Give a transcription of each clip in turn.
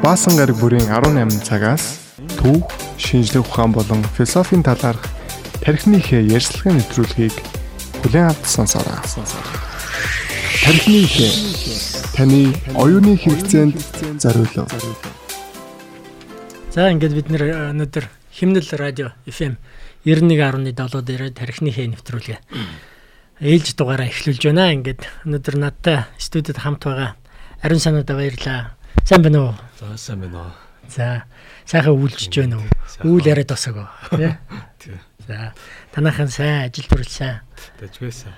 Баасан гараг бүрийн 18 цагаас түүх, шинжлэх ухаан болон философийн талаарх тархины хэ ярьцлагын нэвтрүүлгийг бүлээн авт сонсоорой. Тархины хэ таны оюуны хэрэгцээнд зориулав. За ингээд бид нэр өнөөдөр Химнэл радио FM 91.7 дээр тархины хэ нэвтрүүлгээ ээлж дугаараа эхлүүлж байна. Ингээд өнөөдөр надтай студид хамт байгаа Ариун санаада баярлаа. Сайн байна уу? За сайн байна уу. За сайхан үйлжж байна уу? Үйл яриад босоог тий. За танайхан сайн ажил төрөл сайн. Дэжгээсэн.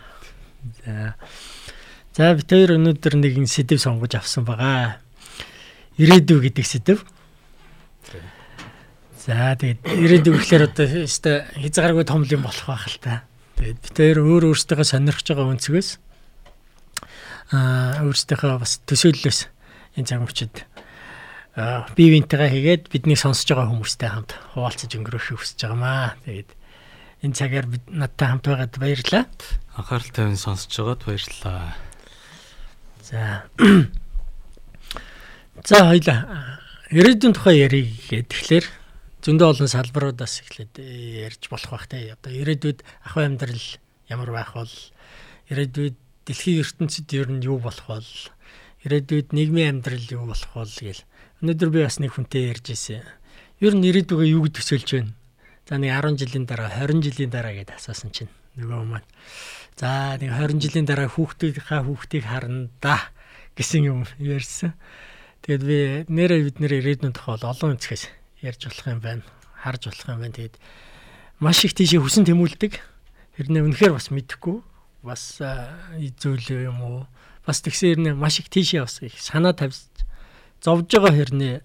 За. За бид хоёр өнөөдөр нэгэн сэдв сонгож авсан байгаа. Ирээдүй гэдэг сэдв. За тэгээд ирээдүй гэхлээр одоо өстой хязгааргүй том юм болох байх л та. Тэгээд бид хоёр өөр өөрсдөө сонирхож байгаа өнцгөөс аа өөрсдийнхөө бас төсөөллөөс энэ цаг мөчид бие биентэйгээ хийгээд бидний сонсож байгаа хүмүүстэй хамт хуваалцаж өнгөрөөхийг хүсэж байгаамаа. Тэгээд энэ цагаар бид надтай хамт байгаад баярлалаа. Анхаарал тавин сонсож байгаад баярлалаа. За. За хоёлаа ирээдүйн тухай ярих гэдэг. Тэгэхээр зөндөө олон салбаруудаас эхлээд ярьж болох бах те. Одоо ирээдүйд ахуй амьдрал ямар байх бол ирээдүйд дэлхийн ертөнцид ер нь юу болох бол ирээдүйд нийгмийн амьдрал юу болох бол гээл өнөөдөр би бас нэг хүнтэй ярьж ирсэн. Ер нь ирээдүгөө юу гэж төсөөлж байна? За нэг 10 жилийн дараа 20 жилийн дараа гэдээ асуусан чинь нөгөө маань за нэг 20 жилийн дараа хүүхдийнхаа хүүхдийг харна да гэсэн юм ярьсан. Тэгээд би нэрээ бид нэр ирээдүйн тухай олон өнцгөөс ярьж болох юм байна. Харж болох юм байна. Тэгээд маш их тийшээ хүсэн тэмүүлдэг. Хэрнээ үнэхээр бас мэдэхгүй бас зүйл юм уу? бас тэгсэн хэрнээ маш их тийшээ бас их санаа тавьж зовж байгаа хэрнээ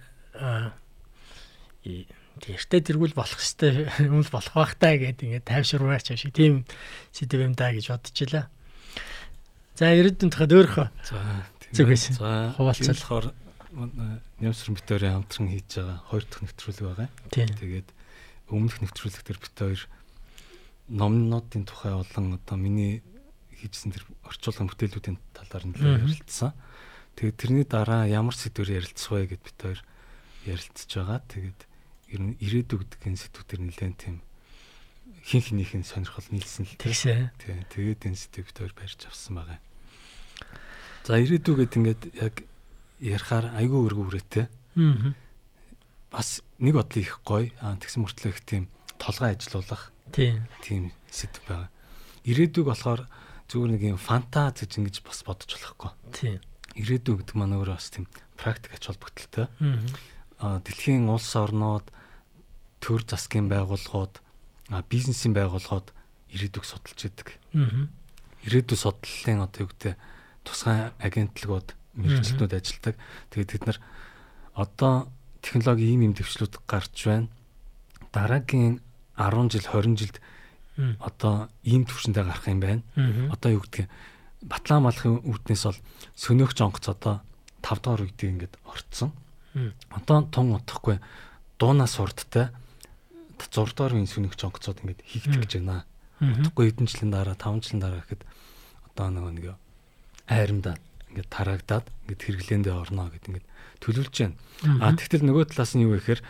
тэртээ тэргүүл болох хэвээр юм л болох байх таа гэдэг ингээд тайвшруулаач шиг тийм сэдв юм даа гэж бодож илаа. За ирээдүйн тухайд өөрөөхөө зүгээс хуваалцалахаар Нямсрын битүүрийн хамтран хийж байгаа хоёр дахь нэвтрүүлэг байгаа. Тэгээд өмнөх нэвтрүүлэг дээр бит хоёр номнуудын тухай болон одоо миний хийжсэн тэр орчуулгын бүтээлүүдийн талаар нь ярилцсан. Тэгээд тэрний дараа ямар сэдвээр ярилцах вэ гэд бид хоёр ярилцж байгаа. Тэгээд ер нь ирээдүй гэдэг энэ сэдвүүдэр нэлээд тийм хин хинийхэн сонирхол нийлсэн л тийм. Тэгээд энэ сэдвийг бид хоёр барьж авсан байгаа. За ирээдүй гэдэг ингээд яг ярихаар айгүй өргө үрээтэй. Аа. Бас нэг бодлоо их гоё. Аа тэгсэн мөртлөө их тийм толгой ажилуулах. Тийм. Тийм сэдв байгаа. Ирээдүйг болохоор зүгээр нэг юм фантаз гэж ингэж бас бодож болохгүй. Тийм. Ирээдүй гэдэг маань өөрөө бас тийм практик ач холбогдолтой. Аа дэлхийн улс орнууд төр засгийн байгууллагууд бизнесийн байгууллагууд ирээдүйг судалж идэг. Ирээдүй судлалын одоо юу гэдэг тусгай агентлагууд мэрэгчлүүд ажилладаг. Тэгээд тэд нар одоо технологи ийм юм төвчлүүд гарч байна. Дараагийн 10 жил 20 жилд одоо ийм төвшөндөө гарах юм байна. Одоо юу гэдгийг батлан малахын үүднээс бол сөнөөгч онгоц одоо 5 дахь үедээ ингээд орцсон. Одоо тун утахгүй дуунаас урдтай 6 дахь үеийн сөнөөгч онгоцод ингээд хийгдэх гэж байна. Утахгүй хэдэн жилийн дараа 5 жилийн дараа гэхэд одоо нөгөө нэг айрамдаа ингээд тараагдаад ингээд хэрэглээндээ орно гэд ингээд төлөвлөж байна. А тэгтэл нөгөө талаас нь юу вэ гэхээр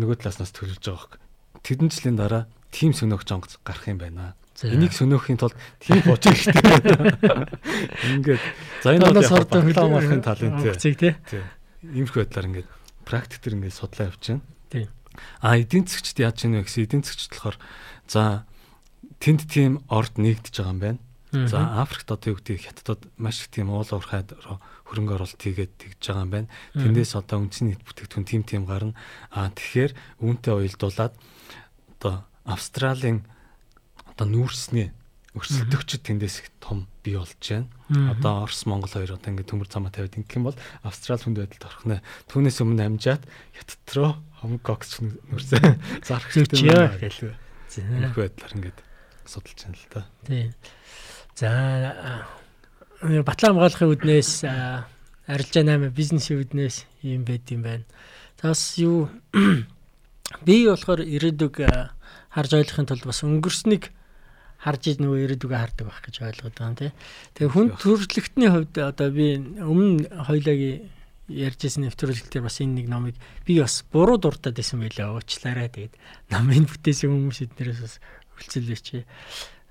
нөгөө талаас нас төлөвлөж байгаа хөөх. Тэдэн жилийн дараа тийм сөнөөгч онгоц гарах юм байна. Энийг сөнөөхийн тулд тийм бож хэрэгтэй. Ингээд за энэ бол батлаа малахын талын тий. Иймэрхүү байдлаар ингээд практик төр ингээд судлаа явж байна. Тий. А эдийн засгчд яаж яах вэ гэсэн эдийн засгчд болохоор за тэнд тийм орд нэгдэж байгаа юм байна. За Африкт одоо юу гэдэг хятадд маш их тийм уул уурхайд хөрөнгө оруулалт хийгээд тэгж байгаа юм байна. Тэндээс одоо үндэсний бүтээгдэхүүн тим тим гарна. А тэгэхээр үүнтэй уялдуулаад одоо Австралийн одоо нүүрсний өрсөлдөгчд тэндээс их том бий болж байна. Одоо Орос Монгол хоёр одоо ингээд төмөр замаа тавиад ингэх юм бол Австрал хүнд байдалд орох нэ. Түүнээс өмнө амжаад Хятад руу Хонконгч нүүрсээ зарах хэрэгтэй юм гэлээ. Их байдлаар ингээд судалж байна л та. Тийм. За батлан хамгаалахын үднээс арилжаа 8 бизнесийн үднээс юм байд юм байна. Тас юу би болохоор ирээдүг харж ойлгохын тулд бас өнгөрснийг харж иж нөгөө ирээдүгээ хардаг байх гэж ойлгоод байгаа юм тий. Тэгээ хүн төрөлхтний хувьд одоо би өмнө хоёлагийн ярьжсэн нэвтрүүлэг дээр бас энэ нэг номыг би бас буруу дуртаад байсан байлаа уучлаарай. Тэгээд намын бүтээсэн хүмүүс эднэрээс бас хөлцөлөөч.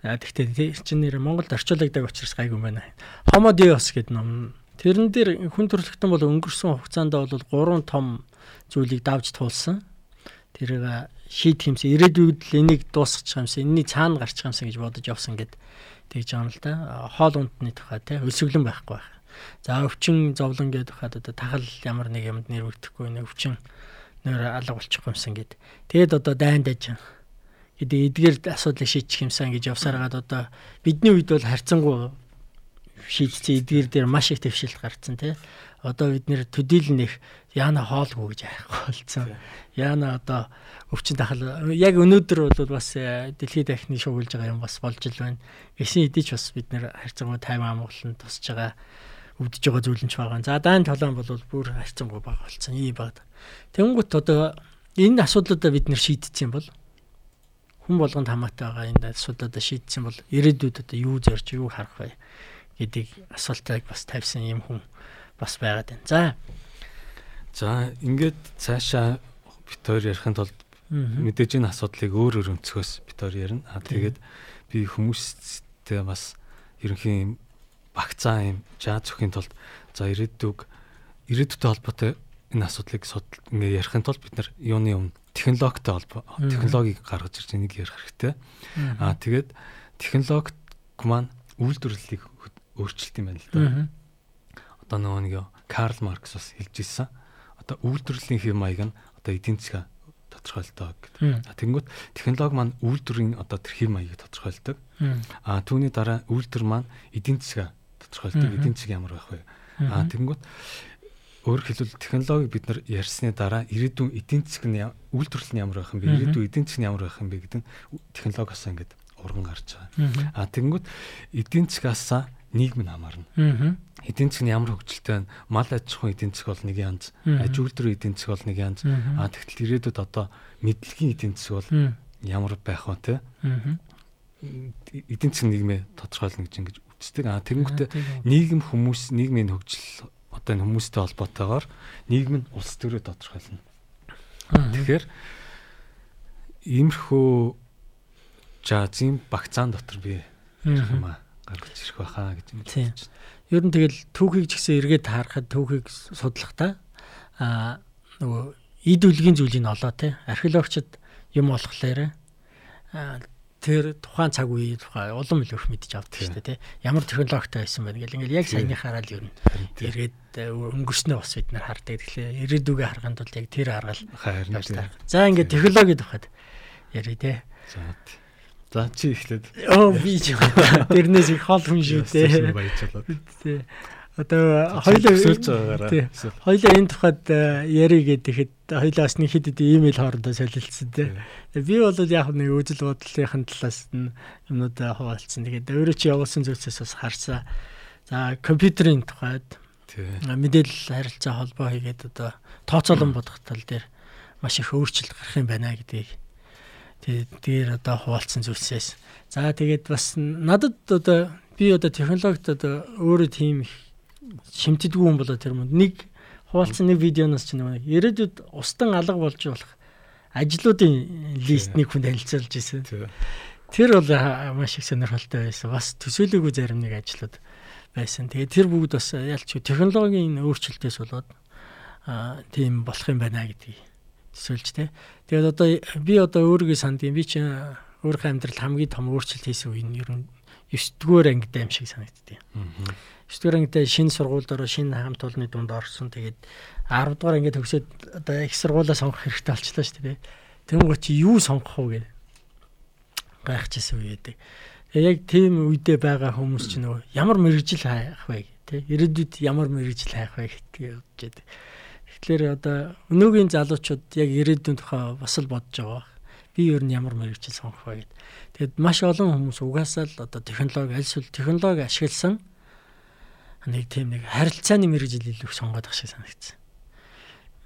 А тэгтээ тэр чинь нэр Монголд орчуулагддаг учраас гайгүй байна. Homo Deus гэдэг ном. Тэрэн дээр хүн төрөлхтөн бол өнгөрсөн хугацаанд бол гурван том зүйлийг давж туулсан. Тэрийг шийдэх юмсан ирээдүйд л энийг дуусгачих юмсан энэний цаана гарчих юмсан гэж бодож явсан гэд тэгж байгаа юм л да. Хоол ундны тухай те өсөглөн байхгүй байх. За өвчин зовлон гэдэг хаад одоо тахал ямар нэг юмд нэрвэгдэхгүй нэг өвчин нөр алга болчих юмсан гэд. Тэгэд одоо дайн даж гэдэг эдгээр асуудлыг шийдчих юмсан гэж явсараад одоо бидний үед бол харьцангуй шийдсэн эдгээр дээр маш их твшилт гарцсан тий. Одоо бид нэр төдийлөн их яана хоолгүй гэж айхгүй болсон. Яана одоо өвчин тахал яг өнөөдөр бол бас э, дэлхийд дахны шуугилж байгаа юм бас болж ил байна. Эсийн эдийч бас бид нэр харьцангуй тайван амгалан тусч байгаа өвдөж байгаа зүйл нь ч байгаа. За даан толон бол бүр харьцангуй бага болсон. Ийм бага. Тэнгүүт одоо энэ асуудлуудаа бид нэр шийдсэн бол хүн болгонд хамаатай байгаа энэ асуудлуудаа шийдсэн бол ирээдүйд одоо юу зорж юу харах вэ? гэдгийг асуултыг бас тавьсан юм хүн бас байгаад байна. За. За ингээд цаашаа бит хоёр ярихын тулд мэдээж энэ асуудлыг өөр өөр өнцгөөс бит хоёр ярина. Аа тэгээд би хүмүүстэй бас ерөнхийн багцаа юм жаа зөвхийн тулд за ирээдүг ирээдүйтэй холбоотой энэ асуудлыг ингээ ярихын тулд бид нар юуны юм технологитой холбоо технологиг гаргаж ирж энийг ярих хэрэгтэй. Аа тэгээд технологи маань үйлдвэрлэлийг өөрчлөлт юм байна л да. Одоо нөгөө нэг Карл Маркс бас хэлж ирсэн. Одоо үйлдвэрлэлийн хэв маяг нь одоо эдийн засаг тодорхойлдог гэдэг. Тэнгүүт технологи маань үйлдвэрийн одоо тэр хэв маягийг тодорхойлдог. А түүний дараа үйлдвэр маань эдийн засаг тодорхойлдог. Эдийн засаг ямар байх вэ? А тэнгүүт өөрөөр хэлбэл технологиг бид нар ярьсны дараа ирээдүйн эдийн нь үйлдвэрлэл нь ямар байх юм бэ? Ирээдүйн эдийн засаг нь ямар байх юм бэ гэдэг нь технологиос ингээд урган гарч байгаа. А тэнгүүт эдийн засгаасаа нийгэм нь хамаарна. Эдийн нь ямар хөгжилтэй байна? Мал аж ахуйн эдийн засаг бол нэг янз, аж үйлдвэрийн эдийн засаг бол нэг янз. А тэгтэл ирээдүйд одоо мэдлэгийн эдийн засаг бол ямар байх вэ те? Эдийн засаг нийгмээ тодорхойлно гэж ингэж үздэг. А тэгэнгүүтээ нийгэм хүмүүс нийгмийн хөгжил одоо энэ хүмүүстэй холбоотойгоор нийгэм нь улс төрөө тодорхойлно. Тэгэхээр иймэрхүү жазын багцаан дотор би юм аа гаргаж ирэх байхаа гэж байна. Ер нь тэгэл түүхийг ч гэсэн эргээд харахад түүхийг судлахдаа аа нөгөө эд үлгийн зүйлийг олоо те. Археологчид юм болохлээр тэр тухайн цаг үеийн тухай улам илүү их мэдж авдаг шүү дээ тий. Ямар технологитой байсан байна гэл ингээл яг саяныхаараа л ер нь эргээд өнгөрснөө бас бид нар хардаг. Тэгэхээр ирээдүгээ хараханд бол яг тэр аргал явж За ингээд технологи тухайд ярив тий. За За чи эхлээд. Оо би ч тэрнээс их хол хүн шүү дээ. Баяжлаа. Тий. Одоо хоёлаа өсөлж байгаагаараа. Хоёлаа энэ тухайд э, ярий гэхэд хоёлаа бас нэг хэд хэд имэйл хоорондоо солилцсон тий. Би бол яг нэг үжил бодлынхын талаас нь юмнуудаа хуваалцсан. Тэгээд өөрөө чи явуулсан зүйлсээс бас харсаа. За компьютерийн тухайд мэдээлэл харилцаа холбоо хийгээд одоо тооцоолон бодох тал дээр маш их өөрчлөлт гарах юм байна гэдгийг дээр одоо хуваалцсан зүйлсээс. За тэгээд бас надад одоо би одоо технологид одоо өөрөө тийм шимтдэггүй хүн болоо тэр мөн нэг хуваалцсан нэг видеоноос ч нэг ирээдүйд устан алга болж болох ажлуудын лист нэг хүн танилцуулж ирсэн. Тэр бол маш их сонирхолтой байсан. Бас төсөөлөөгүй зарим нэг ажлууд байсан. Тэгээд тэр бүгд бас ялч технологийн өөрчлөлтөөс болоод аа тийм болох юм байна гэдгийг төсөөлж тэ. Тэгээд одоо би одоо өөрийгөө санд юм. Би чи өөрийнхөө амьдралд хамгийн том өөрчлөлт хийсэн үе нь ер нь 9 дугаар ангитай юм шиг санагддیں۔ 9 дугаар ангитай шинэ сургууль дөрөө шинэ хамт олонны дунд орсон. Тэгээд 10 дугаар ангид төгсөөд одоо их сургуулаа сонгох хэрэгтэй болчлаа шүү дээ. Тэнгуү чи юу сонгох вэ гэдэг гайхчихсан үе гэдэг. Тэгээ яг тийм үедээ байгаа хүмүүс ч нөгөө ямар мэрэгжил хайх вэ тий ирээдүйд ямар мэрэгжил хайх вэ гэдгийг бодож байдаг. Тэгэхээр одоо өнөөгийн залуучууд яг ирээдүйн тухай бас л бодож байгаа. Би ер нь ямар мэрэгчл сонгох вэ гэд. Тэгэд маш олон хүмүүс угаасаа л одоо технологи аль эсвэл технологи ашигласан нэг тийм нэг харилцааны мэрэгжил илүү сонгоод ах шиг санагдсан.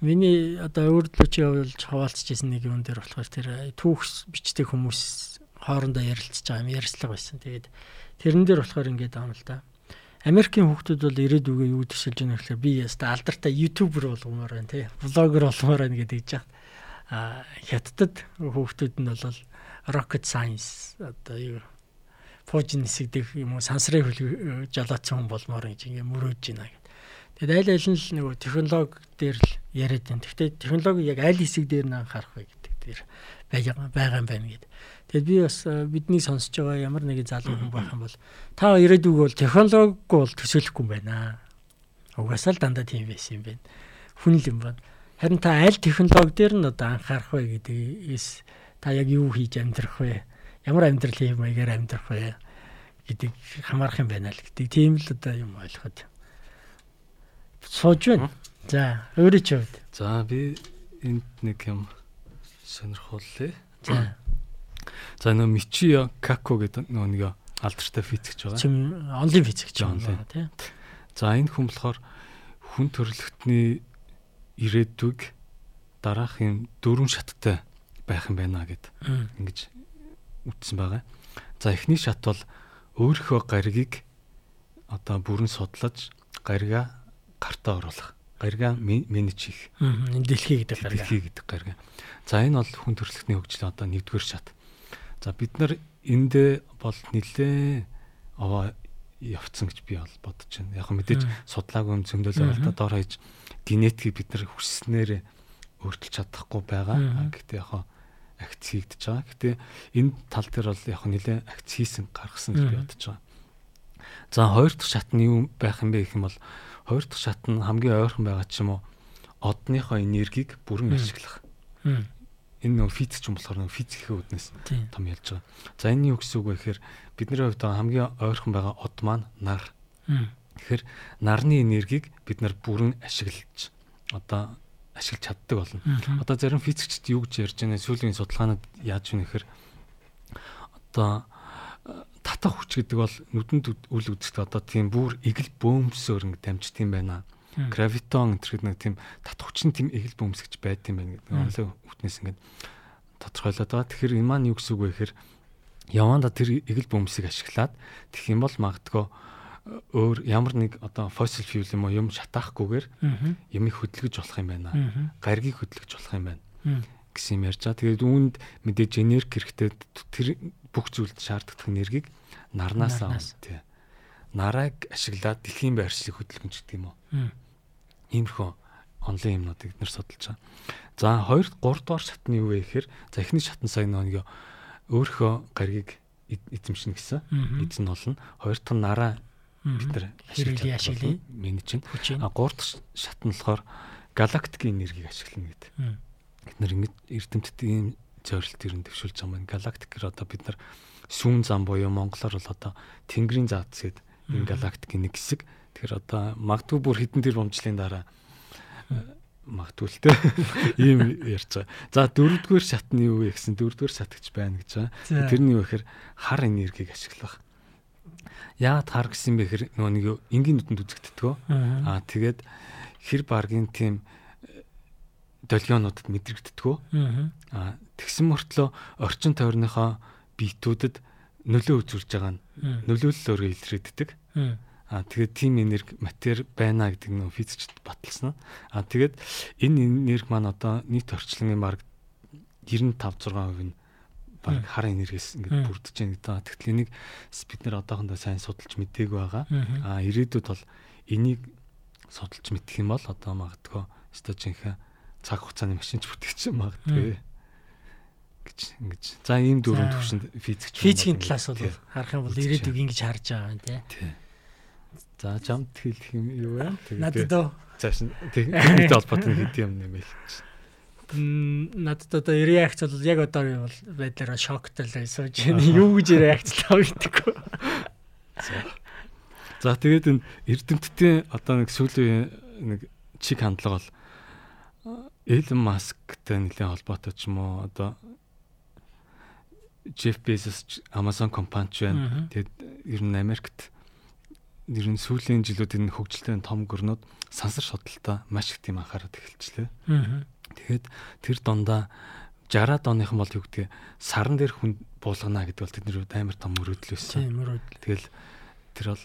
Миний одоо өөрдлөч явуулж хаваалцж исэн нэг юм дээр болохоор тэр түүх бичдэг хүмүүс хоорондоо ярилцж байгаа юм ярьцлага байсан. Тэгээд тэрэн дээр болохоор ингээд аам л да. Америкийн хүүхдүүд бол ирээдүгөө юу төсөлж байгаа гэхээр би яста алдартай ютубер болгомоор байна тий. Блогер болгомоор байна гэдэг жаа. А хятадд хүүхдүүд нь бол rocket science одоо юу фужин нисгдэг юм уу сансрын хөл жолоодсон хүн болмоор гэж ингээ мөрөөж байна гэдэг. Тэгээд аль аль нь л нөгөө технологи дээр л яриад байна. Гэхдээ технологи яг аль хэсэг дээр нь анхаарах вэ гэдэг дээр байгаа байгаа юм байна гэдэг. Тэгээд би бас бидний сонсож байгаа ямар нэгэн залуу хүн байх юм бол та ирээдүг бол технологиг бол төсөөлөхгүй юм байна. Угаасаа л дандаа тийм байсан юм байна. Хүн л юм байна. Харин та аль технологи дээр нь одоо анхаарах вэ гэдэгээс та яг юу хийж амьдрах вэ? Ямар амьдрал юм маягаар амьдрах вэ гэдэг хамаарах юм байна л гэдэг. Тийм л одоо юм ойлгоход. Сууж байна. За, өөрөө ч хувьд. За, би энд нэг юм сонирхолтой. За. За нөө Мичио Како гэдэг нөө нэг алдартай физикч байгаа. Чим онлайн физикч байгаа тийм. За энэ хүн болохоор хүн төрөлхтний ирээдүг дараахын дөрвөн шаттай байх юм байна гэд ингэж үтсэн байгаа. За эхний шат бол өөрийнхөө гаригийг одоо бүрэн судлаж гарига гартаа оруулах. Гарига менеж хийх. Энэ дэлхий гэдэг гарига. Дэлхий гэдэг гарига. За энэ бол хүн төрөлхтний хөгжлийн одоо нэгдүгээр шат. За бид нар эндээ бол нилээ аваа явцсан гэж би бол бодож байна. Яг мэдээж судлаагүй юм зөндөл та дор хаяж генетикийг бид нар хүсснээр өөрчилж чадахгүй байгаа. Гэхдээ яг акц хийгдэж байгаа. Гэхдээ энэ тал дээр бол яг нилээ акц хийсэн гаргасан гэж би бодож байгаа. За хоёр дахь шат нь юу байх юм бэ гэх юм бол хоёр дахь шат нь хамгийн ойрхон байгаа ч юм уу одныхоо энергийг бүрэн ашиглах энэ нөгөө физик юм болохоор нөгөө физикийн үднэс том ялж байгаа. За энэ юу гэсэн үг вэ гэхээр бидний хувьд хамгийн ойрхон байгаа од маань нар. Тэгэхээр нарны энергийг бид нар бүрэн ашиглаж одоо ашиглаж чаддаг болно. Одоо зарим физикчд юу гэж ярьж байгаа сүүлийн судалгаанууд яаж вэ гэхээр одоо татах хүч гэдэг бол нүдэнд үл үзэхдээ одоо тийм бүр игэл бөөмсөөр ингэ дамжт юм байна гравитон гэдэг нэг тийм татах хүчин тийм эгэл бөмсгч байд юм байна гэдэг. Онлын үтнээс ингээд тодорхойлоод байгаа. Тэгэхээр энэ маань юу гэсэн үг вэ гэхээр яванда тэр эгэл бөмсгийг ашиглаад тэгэх юм бол магадгүй э, өөр ямар нэг одоо fossil fuel юм уу юм шатаахгүйгээр ямиг хөдөлгөж болох юм байна. Гаргийг хөдөлгөж болох юм байна гэсэн юм ярьж байгаа. Тэгээд үүнд мэдээж энерги хэрэгтэй тэр бүх зүйлд шаарддаг энергийг нарнаас авах тий нарыг ашиглаад дэлхийн байршлыг хөдөлгөнч гэдэг юм уу. Иймэрхүү онлайн юмнуудыг бид нэр судалж байгаа. За 2 3 дугаар шат нь юу вэ гэхээр за эхний шат нь сайн нэг өөрийнхөө гаригийг эзэмшнэ гэсэн. Эзэн болно. Хоёр дахь нь нараа бид нар ашиглая ашиглая менежин. А 3 дахь шат нь болохоор галактикийн энергийг ашиглана гэдэг. Бид нар ингэж эрдэмтэд ийм зорилт ирэн төвшүүлж байгаа юм. Галактикээр одоо бид нар сүүн зам буюу монголоор бол одоо тэнгэрийн заадс гэдэг энэ галактикийн нэг хэсэг. Тэгэхээр одоо магадгүй бүр хэдэн тэр бомжлын дараа магадгүй л те ийм ярьж байгаа. За дөрөвдүгээр шат нь юу вэ гэсэн дөрөвдүгээр шатгч байна гэж байгаа. Тэрний юу гэхээр хар энергийг ашиглах. Яагаад хар гэсэн бэ гэхээр нөгөө нэг энгийн нүдэнд үзэгддэг. Аа тэгээд хэр баргийн тийм э, долгионуудад мэдрэгддэг. Аа тэгсэн мөртлөө орчин тойрныхоо биетүүдэд нөлөө үзүүлж байгаа нь нөлөөлөл өөрөө илрээддэг. Аа тэгээд тийм энерги матер байна гэдэг нөө физикчд баталсан. Аа тэгээд энэ энерги маань одоо нийт орчлонгийн баг 95 6% нь баг хар энергиэс ингээд бүрдэж байна гэдэг. Тэгтэл энийг бид нэр одоохондоо сайн судалж мдээгүй байгаа. Аа ирээдүйд бол энийг судалж мэдэх юм бол одоо магадгүй өстой жинхэнэ цаг хугацааны машинч бүтгэж магадгүй гэж ингэж. За ийм дөрөв төвшөнд физикч. Физикийн талаас бол харах юм бол ирээдүг ингэж харж байгаа юм тий. За жамт хэлэх юм юу вэ? Надад дөө. Цааш нь техниктэй холбоотой хэд юм нэмэл. Надад одоо реакц бол яг одоо бол байдлаараа шоктой л байна. Юу гэж реакцлаа мэдгүй. За тэгээд энэ эрдэмтдийн одоо нэг сүүлийн нэг чиг хандлага бол Элон Масктай нэлээд холбоотой ч юм уу одоо Jeff Bezos Amazon компани ч байна. Тэгээд ер нь Америкт ер нь сүүлийн жилүүд энэ хөгжилтэй том гөрнүүд сансар шуудалтай маш их тийм анхаарал эхэлчихлээ. Тэгээд тэр дондаа 60-аад оныхан бол юу гэдгийг саран дээр хүн буулгана гэдэг бол тэдний амар том мөрөөдөл байсан. Тийм мөрөөдөл. Тэгэл тэр бол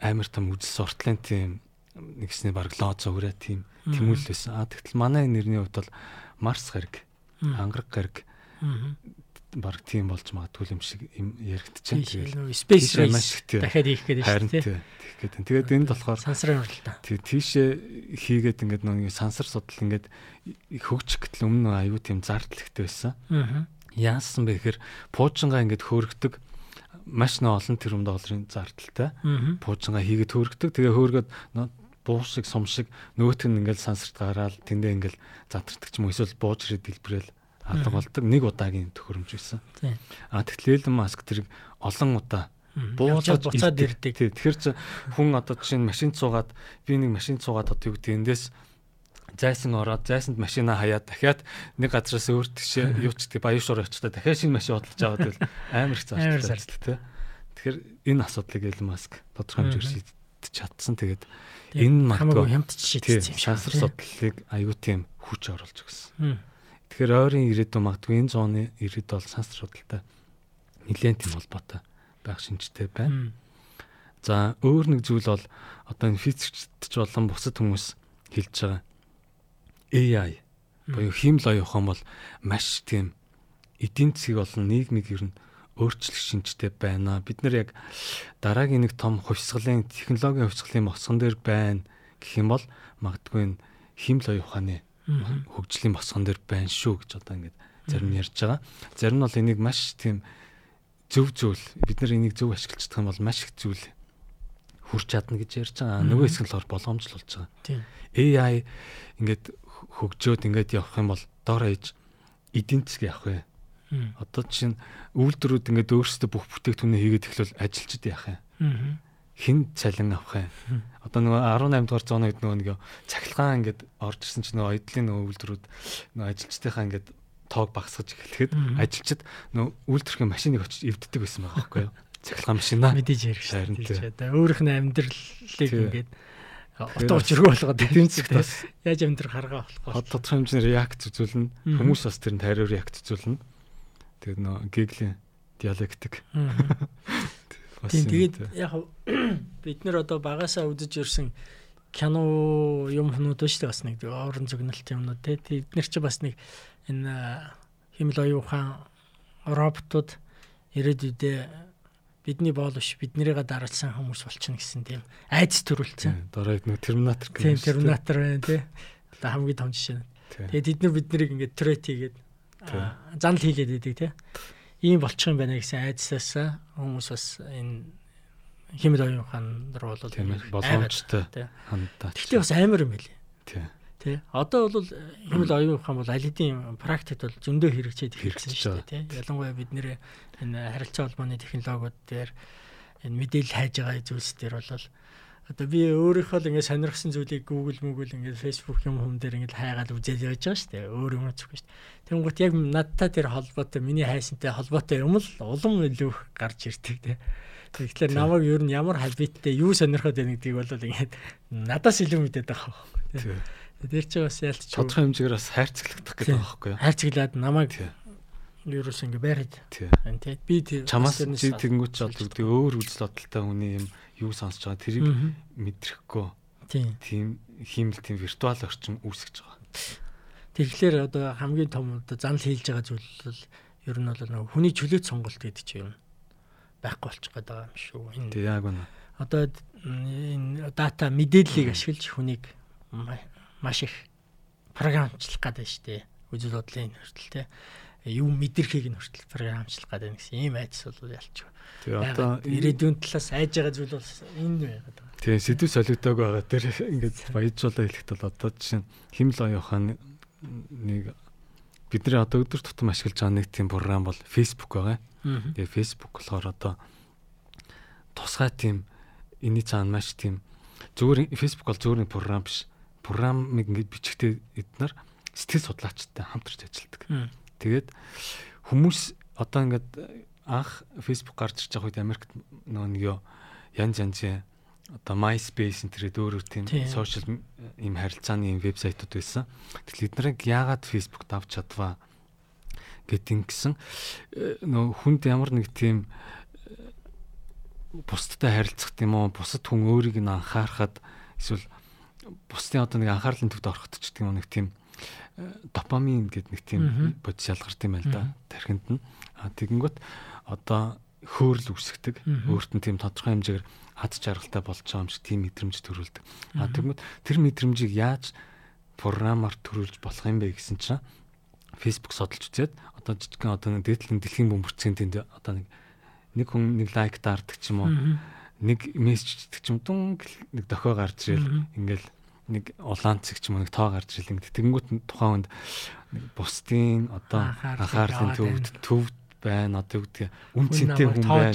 амар том үжил суртлын тийм нэгсний баг лоо зөгрөө тийм тэмүүлэл байсан. А тэгтэл манай нэрний хувьд бол Марс гариг, ангараг гариг баг тийм болж магадгүй юм шиг юм яригдчихээн. Тэгээд space race дахиад хийх гэдэг шүү дээ. Тэгэх гэдэг. Тэгээд энд болохоор сансрын хуралдаа. Тэг тийшээ хийгээд ингээд нэг сансар судал ингээд хөгжих гэтэл өмнө аюу тийм зардал ихтэй байсан. Аа. Яасан бэ гэхээр пуужингаа ингээд хөөргдөг маш нөө олон тэрбум долларын зардалтай. Пуужингаа хийгээд хөөргдөг. Тэгээ хөөргөд буу шиг сум шиг нөгөөт нь ингээд сансарт гараад тэндээ ингээд задардаг ч юм уу эсвэл бууж ирээд дэлбэрэл алга болдог нэг удаагийн төхөөрөмж байсан. А тэгэхээр Элон Маск тэрийг олон удаа буужаад буцаад ирдэг. Тэгэхээр чи хүн одоо жишээ нь машин цуугаад би нэг машин цуугаад одоо юу гэдэг эндээс зайсан ороод зайсанд машина хаяад дахиад нэг газраас өөр тишээ юу ч гэдэг баян шуурь очихдаа дахиад шинэ машин бодлож аваад байл амар их зарлалт тий. Тэгэхээр энэ асуудлыг Элон Маск тодорхой хэмжээр шийдэж чадсан. Тэгээд энэ магадгүй хямдч шийдсэн юм. Шансар судлалыг аюу тийм хүч оруулж өгсөн. Тэгэхээр ойрын ирээдүйн магадгүй энэ зууны ирээдүй бол сансар судалтай нэлээд тийм холбоотой байх шинжтэй байна. За өөр нэг зүйл бол одоо энэ физикч болон бусад хүмүүс хэлж байгаа AI буюу хиймэл оюухан бол маш тийм эдийн засгийг болон нийгмийг ер нь өөрчлөх шинжтэй байна. Бид нэр яг дараагийн нэг том хувьсгалын технологийн хувьсгалын босгон дээр байна гэх юм бол магадгүй энэ хиймэл оюуханы хөгжлийн босгон дээр байна шүү гэж одоо ингээд зарим нь ярьж байгаа. Зарим нь бол энийг маш тийм зөв зөвл бид нар энийг зөв юм бол маш их зүйл хүрч чадна гэж ярьж байгаа. Нөгөө хэсэг нь болохоор боломжтой болж байгаа. Тийм. AI ингээд хөгжөөд ингээд явах юм бол доор ээж эдийн засаг явах вэ? Одоо чинь үйлдвэрүүд ингээд өөрсдөө бүх бүтээгдэхүүнээ хийгээд эхлвэл ажилчид яах юм? Хин цалин авах юм. Одоо нөгөө 18 дугаар зууны үед нөгөө нэг цахилгаан ингээд орж ирсэн чинь нөгөө эдлийн нөгөө үйлдвэрүүд нөгөө ажилчдынхаа ингээд тоог багасгаж эхлэхэд ажилчид нөгөө үйлдвэрхийн машиныг очиж эвддэг байсан байгаа байхгүй юу? Цахилгаан машинаа мэдээж ярих шээ. Одоо өөрийнх нь амьдралыг ингээд утга учиргүй болгоод эдийн засагт бас яаж амьдрах харгаа болох. Тодорхой хэмжээний реакц үзүүлнэ. Хүмүүс бас тэрэнд хариу реакц үзүүлнэ. Тэгээд нөгөө гиглийн диалектик. Тийм тэгээд яг бид нэр одоо багасаа үзэж ирсэн кино юм хүмүүс шүү дээ бас нэг орон зөгнөлт юмнууд те бид нар чи бас нэг энэ химэл оюухан роботууд ирээдүйдээ бидний боол биш биднэрийгээ дараалсан хүмүүс болчихно гэсэн тийм айдас төрүүлсэн. Дараа нэг терминатор юм. Тийм терминатор байна тий. Одоо хамгийн том жишээ. Тэгээд бид нар биднийг ингээд трет хийгээд занал хийлээд байдаг тий ийм болчих юм байна гэсэн айдсаас хүмүүс бас энэ химэл оюун хаан руу бол боломжтой хандаа. Гэхдээ бас амар юм байлээ. Тий. Тий. Одоо бол химэл оюун хаан бол аль хэдийн практикт бол зөндөө хэрэгжээд хэрэгсэн шүү дээ. Тий. Ялангуяа бид нэр харилцаа холбооны технологиуд дээр энэ мэдээлэл хайж байгаа зүйлс дээр бол Одоо би өөрийнхөө л ингээд сонирхсан зүйлийг Google Google ингээд Facebook юм хүм дээр ингээд хайгаад үзээд явж байгаа шүү дээ. Өөр юм зүггүй шүү дээ. Тэнгуут яг надтай тэр холбоотой миний хайсантай холбоотой юм л улам илүү гарч ирдэг те. Тэгэхээр намайг ер нь ямар хабиттэй юу сонирхоод байна гэдгийг бол ингээд надаас илүү мэдээд байгаа байхгүй. Тэр чинь бас ялч тодорхой хэмжээгээр бас хайрцаглагдах гэдэг байгаа байхгүй юу? Хайрцаглаад намайг ерөөс ингээ байраад. Тий. Би чамаас чи тэгэнгүүт ч бол өөр үзэл бодолтой хүний юм юу сонсож байгаа тэрийг мэдрэхгүй. Тийм хиймэл тийм виртуал орчин үүсгэж байгаа. Тэгэхээр одоо хамгийн том одоо занал хийлж байгаа зүйл бол ер нь бол нэг хүний чөлөөт сонголт гэдэг чинь юм байхгүй болчих гээд байгаа юм шүү. Энэ тийм яг үнэ. Одоо энэ дата мэдээллийг ашиглаж хүнийг маш их програмчлах гэдэг нь шүү дээ. Үзэл бодлын хүртэл те юу мэдрэхийг нь хүртэл програмчлах гэдэг гэсэн ийм айдас бол ялч. Тэгээ одоо ирээдүйн талаас айж байгаа зүйл бол энэ байгаад байгаа. Тэгээ сэдв солигдог байгаа. Тэр ингээд баяжуулаа хэлэхэд бол одоо жишээ химэл оюухан нэг бидний одоо өдөр тутам ашиглаж байгаа нэг тийм програм бол Facebook байгаа. Тэгээ Facebook болохоор одоо тусгай тийм энэний цаана маш тийм зүгээр Facebook бол зүгээр нэг програм биш. Програмыг ингээд бичгтээ эднэр сэтгэл судлаачтай хамтарч ажилладаг. Тэгээд хүмүүс одоо ингээд анх Facebook гарч ирж байгаа үед Америкт нөгөө нэг ёо янз янзын одоо MySpace энэ төрөд өөр өөр тийм сошиал ийм харилцааны вебсайтууд байсан. Тэгэл эднэрийг яагаад Facebook давж чадваа гэдгийг гисэн э, нөгөө хүнд ямар нэг тийм бусдтай харилцах тийм үү бусад хүн өөрийг нь анхаарахад эсвэл бусдын одоо нэг анхаарлын төвд ороход ч гэдэг юм нэг тийм допамин гэдэг нэг тийм бодис ялгарт юм байл да тархинд нь. А тэгэнгүүт одоо хөөрл үсгдэг өөрт нь тийм тодорхой хэмжээгээр ад жаргалтай болж байгаа юм шиг тийм мэдрэмж төрүүлдэг. А тэгмэд тэр мэдрэмжийг яаж програмаар төрүүлж болох юм бэ гэсэн чинь Facebook судалж үзээд одоо жижигхэн одоо дээдлэн дэлхийн бөмбөрцгийн тэнд одоо нэг нэг хүн нэг лайк даардаг ч юм уу нэг мессеж чийдэг ч юм дун нэг дохио гарч ирэл ингээл нэг улаан цэг ч юм уу нэг тоо гарч ирэл ингээд тэгэнгүүт тухайн хүнд нэг бусдын одоо анхаарлын төвд төвд байна одоо гэдэг үн цэнтэй хүн байна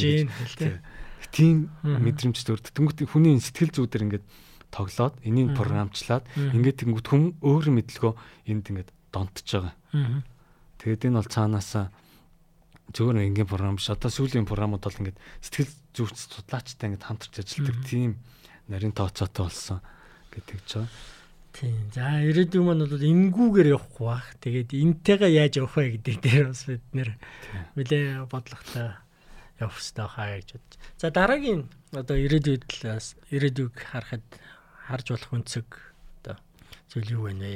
тийм мэдрэмж төрд тэнгүүт хүний сэтгэл зүйдэр ингээд тоглоод энийг програмчлаад ингээд тэнгүүт хүн өөр мэдлэгөө энд ингээд донтож байгаа. Тэгээд энэ бол цаанаасаа зөвхөн ингийн програм биш одоо сүүлийн програмууд бол ингээд сэтгэл зүйч судлаачтай ингээд хамтарч ажилладаг тийм нарийн тооцоотой болсон гэдэг ч байгаа. Тийм. За ирээдүйн маань бол энгүүгээр явахгүй бах. Тэгээд энтэйгээ яаж явах вэ гэдэг дээр бас бид нэр нэлээ бодлоготой явах хэрэгтэй хаа гэж бодож. За дараагийн одоо ирээдүйд ирээдүйг харахад харж болох өнцөг одоо зүйл юу вэ нэ?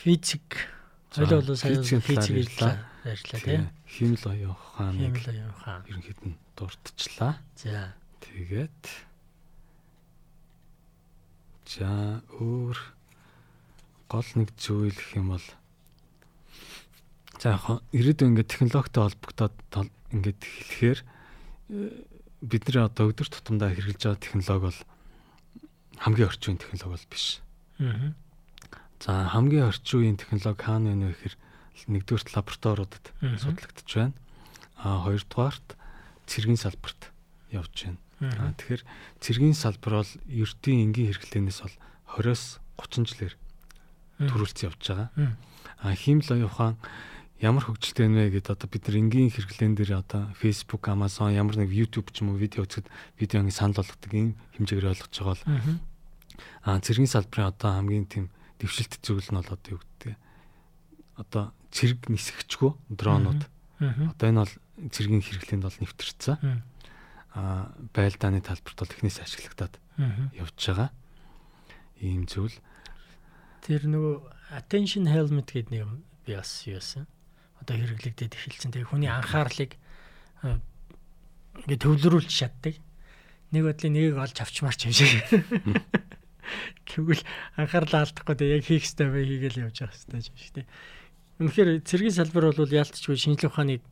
Физик. Хоёул бол сая физик. Ярьлаа тийм. Химэл оюун ухаан. Химэл оюун ухаан. Ерөнхийд нь дурдчихлаа. За. Тэгээд За өөр гол нэг зүйл гэх юм бол за яг ирээдүйн ингээд технологитой холбогдоод ингээд хэлэхээр э, бидний одоо өдөр тутамдаа хэрэгжилж байгаа технологи бол хамгийн орчин үеийн технологи бол биш. Аа. За хамгийн орчин үеийн технологи хаана вэ гэхээр нэгдүгürt лабораториудад судлагдж байна. А хоёрдугаарт цэргийн салбарт явж байна. Тэгэхээр цэргийн салбар бол ертийн энгийн хэрэглэнээс бол 20-оос 30 жилээр төрүүлсэн явж байгаа. Аа хиймэл оюун ухаан ямар хөгжилтэй вэ гэдээ одоо бид нар энгийн хэрэглэн дээр одоо Facebook, Amazon ямар нэг YouTube ч юм уу видео үзэхэд видеоны санал болгодог ийм хэмжээгээр ойлгож байгаа бол аа цэргийн салбарын одоо хамгийн тийм дэвшилт зүйл нь бол одоо юу гэдэг одоо цэрэг нисгчгөө дронууд. Одоо энэ бол цэргийн хэрэглэнд бол нэвтэрсэн а байлдааны талбарт бол эхнээс ашиглагдаад явж байгаа. Ийм зүйл. Тэр нөгөө attention helmet гэдэг нэг би бас юусан. Одоо хэрэглэгдээд эхэлсэн. Тэгээ хүний анхаарлыг ингээд төвлөрүүлж чаддаг. Нэг бодлын нэгийг олж авчмаарч юм шиг. Тэгвэл анхаарлаа алдахгүй тэгээ яг хийх ёстой бай хийгээл явж байгаа ёстой юм шиг тий. Үнэхээр цэргийн салбар бол яалтчгүй шинжлэх ухааныг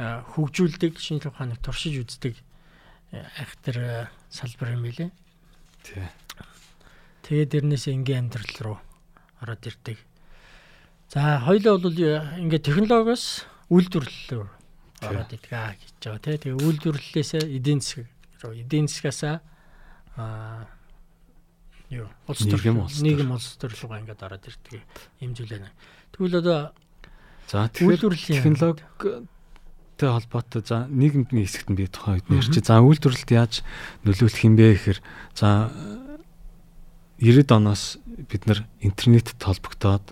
хөгжүүлдэг, шинжлэх ухааныг туршиж үздэг айхтар э, салбар юм билэ. Тий. Тэгээд дэрнээс энгийн амьдрал руу ороод ирдэг. За хоёлоо бол ингээд технологиос үйлдвэрлэл рүү ороод идэг аа гэж байгаа тий. Тэгээ үйлдвэрлэлээс эдийн засаг руу эдийн засгаас аа юу улс төр нийгэм улс төрлөг ингээд ороод ирдэг юм зүйл байна. Тэгвэл одоо за тэгэхээр технологитэй холбоотой за нийгэмдний хэсэгт нь би тухайн үед ярьчих. За үйлдвэрлэлд яаж нөлөөлөх юм бэ гэхээр за 90-ад оноос бид нар интернетд холбогдоод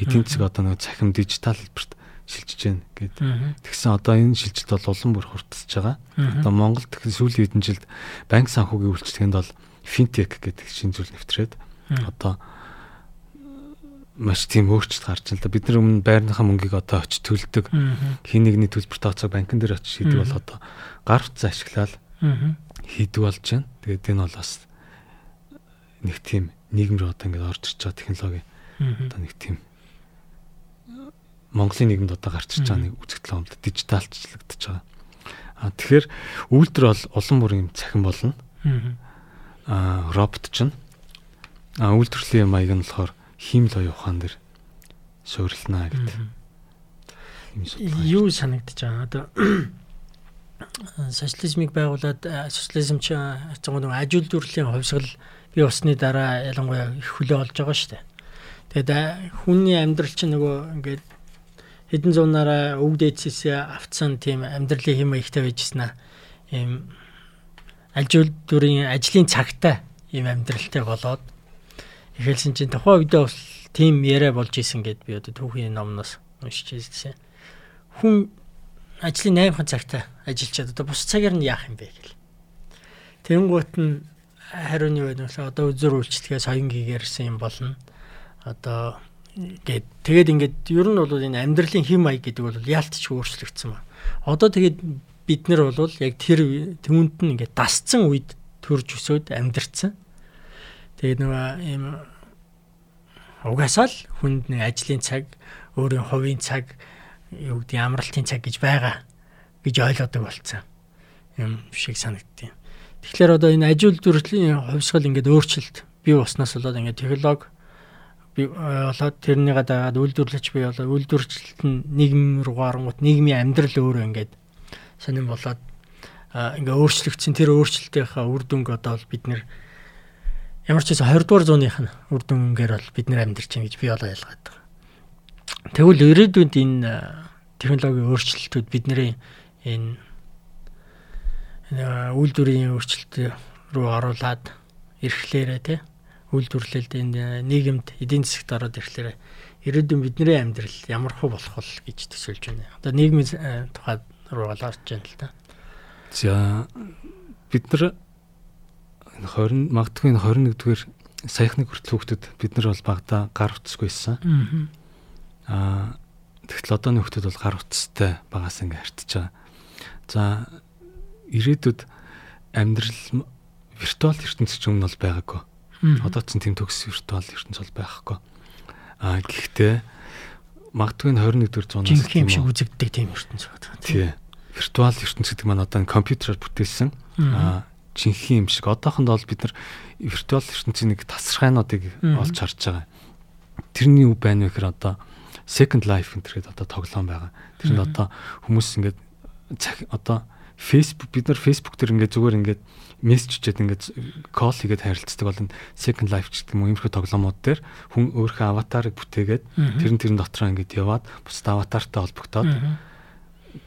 эдийн засаг одоо нэг цахим дижитал хэлбэрт шилжиж байна гэд. Тэгсэн одоо энэ шилжилт бол улам бүр хурдсаж байгаа. Одоо Монголд сүүлийн хэдэн жилд банк санхүүгийн үйлчлэгэнд бол финтек гэдэг шинэ зүйл нэвтрээд одоо маш тийм өөрчлөлт гарч байна л да. Бид нар өмнө байрныхаа мөнгийг одоо очиж төлдөг. Хин нэгний төлбөр тооцоо банкн дээр очиж хийдэг бол одоо гар утсаа ашиглаад хийдэг болж байна. Тэгээд энэ бол бас нэг тийм нийгэм рүү одоо ингээд орж ирж байгаа технологи. Одоо нэг тийм Монголын нийгэмд одоо гарч ирж байгаа нэг үзэгдэл юмд дижиталчлагдчихж байгаа. А тэгэхээр үйлдвэр бол улам бүр юм цахим болно. Аа робот ч а үйлдвэрлэлийн маяг нь болохоор хиймэл оюун ухаан дээр суурилнаа гэдэг. Юу санагдаж байгаа одоо социализмыг байгуулад социализм ч хацгаа нэг аж үйлдвэрлэлийн хувьсгал бий усны дараа ялангуяа их хөлөө олж байгаа шүү дээ. Тэгээд хүний амьдрал чинь нөгөө ингээд хэдэн зуунаараа өвд эцэс автсан тийм амьдралын хэм маягтай байжсэн аа. Ийм аж үйлдвэрийн ажлын цагтай ийм амьдралтай болоод эхэлсэн чинь тухайн үедээ бас тийм яриа болж исэн гэд би одоо түүхийн номноос уншиж ирсэн. Хүн ажлын 8 хан цагтаа ажиллачаад одоо бус цагаар нь яах юм бэ гэл. Тэнгуут нь хариуны байна уу одоо үзүр үйлчлэгээ соён гигэрсэн юм болно. Одоо гээд тэгээд ингээд ер нь бол энэ амьдралын хим маяг гэдэг бол яалтч өөрчлөгдсөн ба. Одоо тэгээд бид нар бол яг тэр түүнд нь ингээд дасцсан үед төрж өсөөд амьдэрсэн. Тэгээд нөгөө ийм угаасаа л хүнд нэг ажлын цаг, өөрийн хувийн цаг, юу гэдэг амралтын цаг гэж байгаа гэж ойлгодог болцсон. Юм шиг санагдтiin. Тэгэхээр одоо энэ ажил үйлдвэрлэлийн хувьсгал ингээд өөрчлөлт бий болсноос болоод ингээд технологи би болоод тэрнийг дагаад үйлдвэрлэж би болоо үйлдвэрлэлт нь нийгэм рүү гарангууд нийгмийн амьдрал өөрөө ингээд сонирн болоод ингээ өөрчлөгдсөн тэр өөрчлөлтийнхаа үр дүнг одоо бид нэр ямар ч байсан 20 дугаар зууных нь үр дүнгээр бол бид нэр амьдарч байна гэж би болоо ялгаад байгаа. Тэгвэл ирээдүйд энэ технологийн өөрчлөлтүүд бидний энэ үйлдвэрийн өөрчлөлт рүү оруулаад ирэхлээрээ тий үйлдвэрлэлд энэ нийгэмд эдийн засагт ороод ирэхлээрээ ирээдүйн бидний амьдрал ямар хөө болох вэ гэж төсөөлж байна. Одоо нийгмийн тухай руу олоорч байна л да. За бид нар 20 магадгүй 21-р саяхны хүртэл хүүхдүүд бид нар бол багада гар утсгүйсэн. Аа тэгтэл одооны хүүхдүүд бол гар утастай багаас ингээ харьцаж байгаа. За ирээдүйд амьдрал виртуал ертөнцийн өмнө бол байгаагүй. Одоо ч тийм төгс виртуал ертөнц бол байхгүй. Аа гэхдээ магадгүй 21-р зуунаас жинхэнэ юм шиг үзэгддэг тийм ертөнц байна. Тий виртуал ертөнц гэдэг маань одоо компьютераар бүтээсэн аа жинхэнэ юм шиг одоохондоо бол бид нар виртуал ертөнцийн нэг тасархайнуудыг олж харж байгаа. Тэрний үг байна вэ гэхээр одоо Second Life гэнтэйгээд одоо тоглоом байгаа. Тэр нь одоо хүмүүс ингээд цаг одоо Facebook бид нар Facebook дээр ингээд зүгээр ингээд мессеж чичээд ингээд кол хийгээд харилцдаг бол Second Life гэдэг юм иймэрхүү тоглоомууд дээр хүн өөрийнхөө аватарыг бүтээгээд тэр нь тэрэн дотроо ингээд яваад бусад аватартай холбогдоод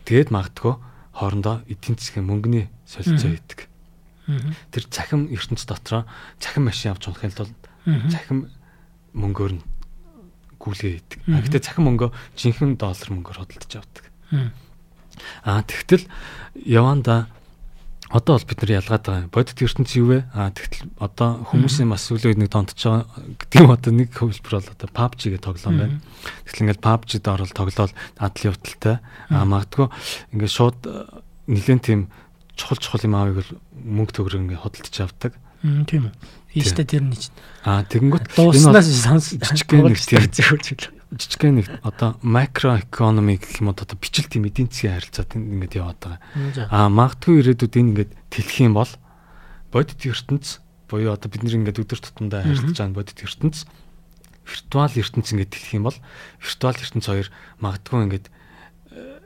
тэгээд магадгүй хоорондоо эдийн засгийн мөнгөний солилцоо хийдэг. Тэр цахим ертөнц дотроо цахим машин авч унахын тулд цахим мөнгөөр нь гүйлгээ хийдэг. Гэхдээ цахим мөнгөө жинхэнэ доллар мөнгөөр хөдөлж авдаг. Аа тэгтэл яванда одоо бол бид нар ялгаад байгаа. Бодит ертөнц юу вэ? Аа тэгтэл одоо хүмүүсийн бас сүүлийн нэг тонтож байгаа гэдэг юм одоо нэг хөвлбөр бол одоо PUBG гэх тоглоом байна. Тэгтэл ингээд PUBG-д орол тоглоал адал явдалтай. Аа магадгүй ингээд шууд нэлээд тийм чухал чухал юм аавыг бол мөнгө төгрөг ингээд хөдөлж авдаг. Тийм үү. Ийштэй тэр нэг. Аа тэгэнгүүт дууснаас сонс жижигхэн нэг тийм жижигхэн нэг одоо макро экономи гэх юм одоо бичил тийм эдийн засгийн харилцаад ингээд яваад байгаа. Аа магадгүй ирээдүйд энэ ингээд тэлэх юм бол бодит ертөнц буюу одоо бид нэг ингээд өдөр тутамдаа харилцаж байгаа бодит ертөнц виртуал ертөнц ингээд тэлэх юм бол виртуал ертөнц хоёр магадгүй ингээд э,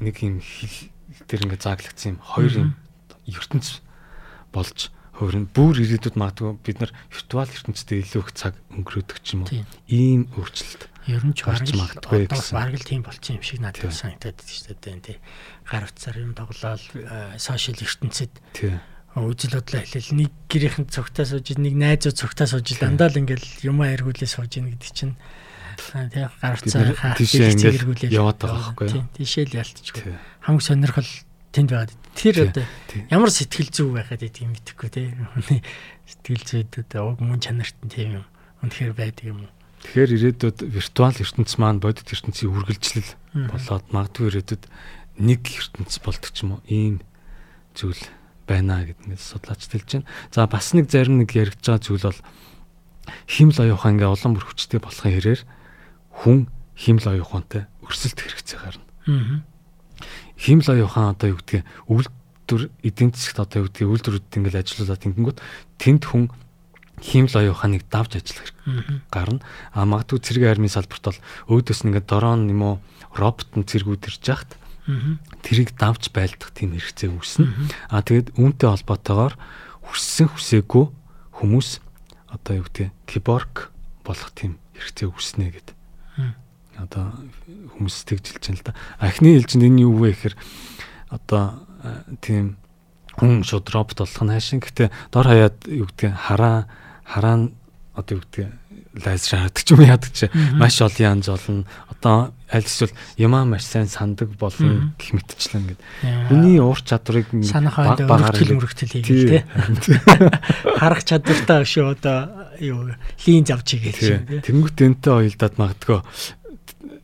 нэг юм хил дээр ингээд зааглагдсан юм хоёр юм ертөнц болж хувирна. Бүр ирээдүйд магадгүй бид нар виртуал ертөнцид илүү их цаг өнгөрөөдөг ч юм уу. Ийм өөрчлөлт. Ер нь ч гарч магадгүй гэсэн. Бараг л тийм болчих юм шиг надад санагдаад шүү дээ тий. Гар утсаар юм тоглоал сошиал ертөнцид. Тий үжил бодлоо хэлэл нэг гэрийнхэн цогтаа сууж нэг найзуу цогтаа сууж дандаа л ингээл юм эргүүлээ сууж ийн гэдэг чинь тий гар утсаар хаа тийшээ ингээл яваад байгаа байхгүй юу? тийшээ л ялтчихгүй хамаг сонирхол тэнд байгаад тэр одоо ямар сэтгэл зүй байхад гэдэг юм мэдэхгүй тий. Сэтгэл зүйдүүд уг мөн чанарт нь тийм юм. Үнэхээр байдаг юм уу? Тэгэхээр ирээдүйд виртуал ертөнц маань бодит ертөнцийн үргэлжлэл болоод магадгүй ирээдүйд нэг ертөнц болдог ч юм уу? Ийм зүйл байна гэдгийг судлаач хэлж байна. За бас нэг зарим нэг яригдж байгаа зүйл бол химл оюухан ингээ улам бүр хүчтэй болохын хэрээр хүн химл оюухантай өрсөлдөх хэрэгцээ гарна. Аа химл оюухан одоо юу гэдгийг үйлдвэр эдийн засагт одоо юу гэдгийг үйлдвэрүүд ингээл ажиллаулаад ингэнгүүт тэнд хүн химл оюуханыг давж ажиллах гарна. А магадгүй цэрэг армийн салбарт бол өөдөөс нь ингээд дрон юм уу робот нь цэргүүд ирж яхад тэрийг давж байлдах тийм хэрэгцээ үүснэ. А тэгээд үүнтэй холбоотойгоор хүссэн хүсээгүй хүмүүс одоо юу гэдгийг киборг болох тийм хэрэгцээ үүснэ гэдэг одоо хүмүүс тэгжилж байна л да. Ахны хэлжинд энэ юу вэ гэхээр одоо тийм хүн шууд робот болох нь хайшин. Гэтэ дор хаяад юу гэдэг хараа хараа одоо юу гэдэг лайзер хардаг ч юм яадаг ч маш олон янз олон одоо аль эсвэл ямаа маш сайн сандаг болно гэх мэтчлэн ингээд хүний уур чадварыг баг багаар мөрөгтөл хийгээл те харах чадвартай шүү одоо юу лин завч хийгээл тэнгуут энтэй ойлдаад магадгүй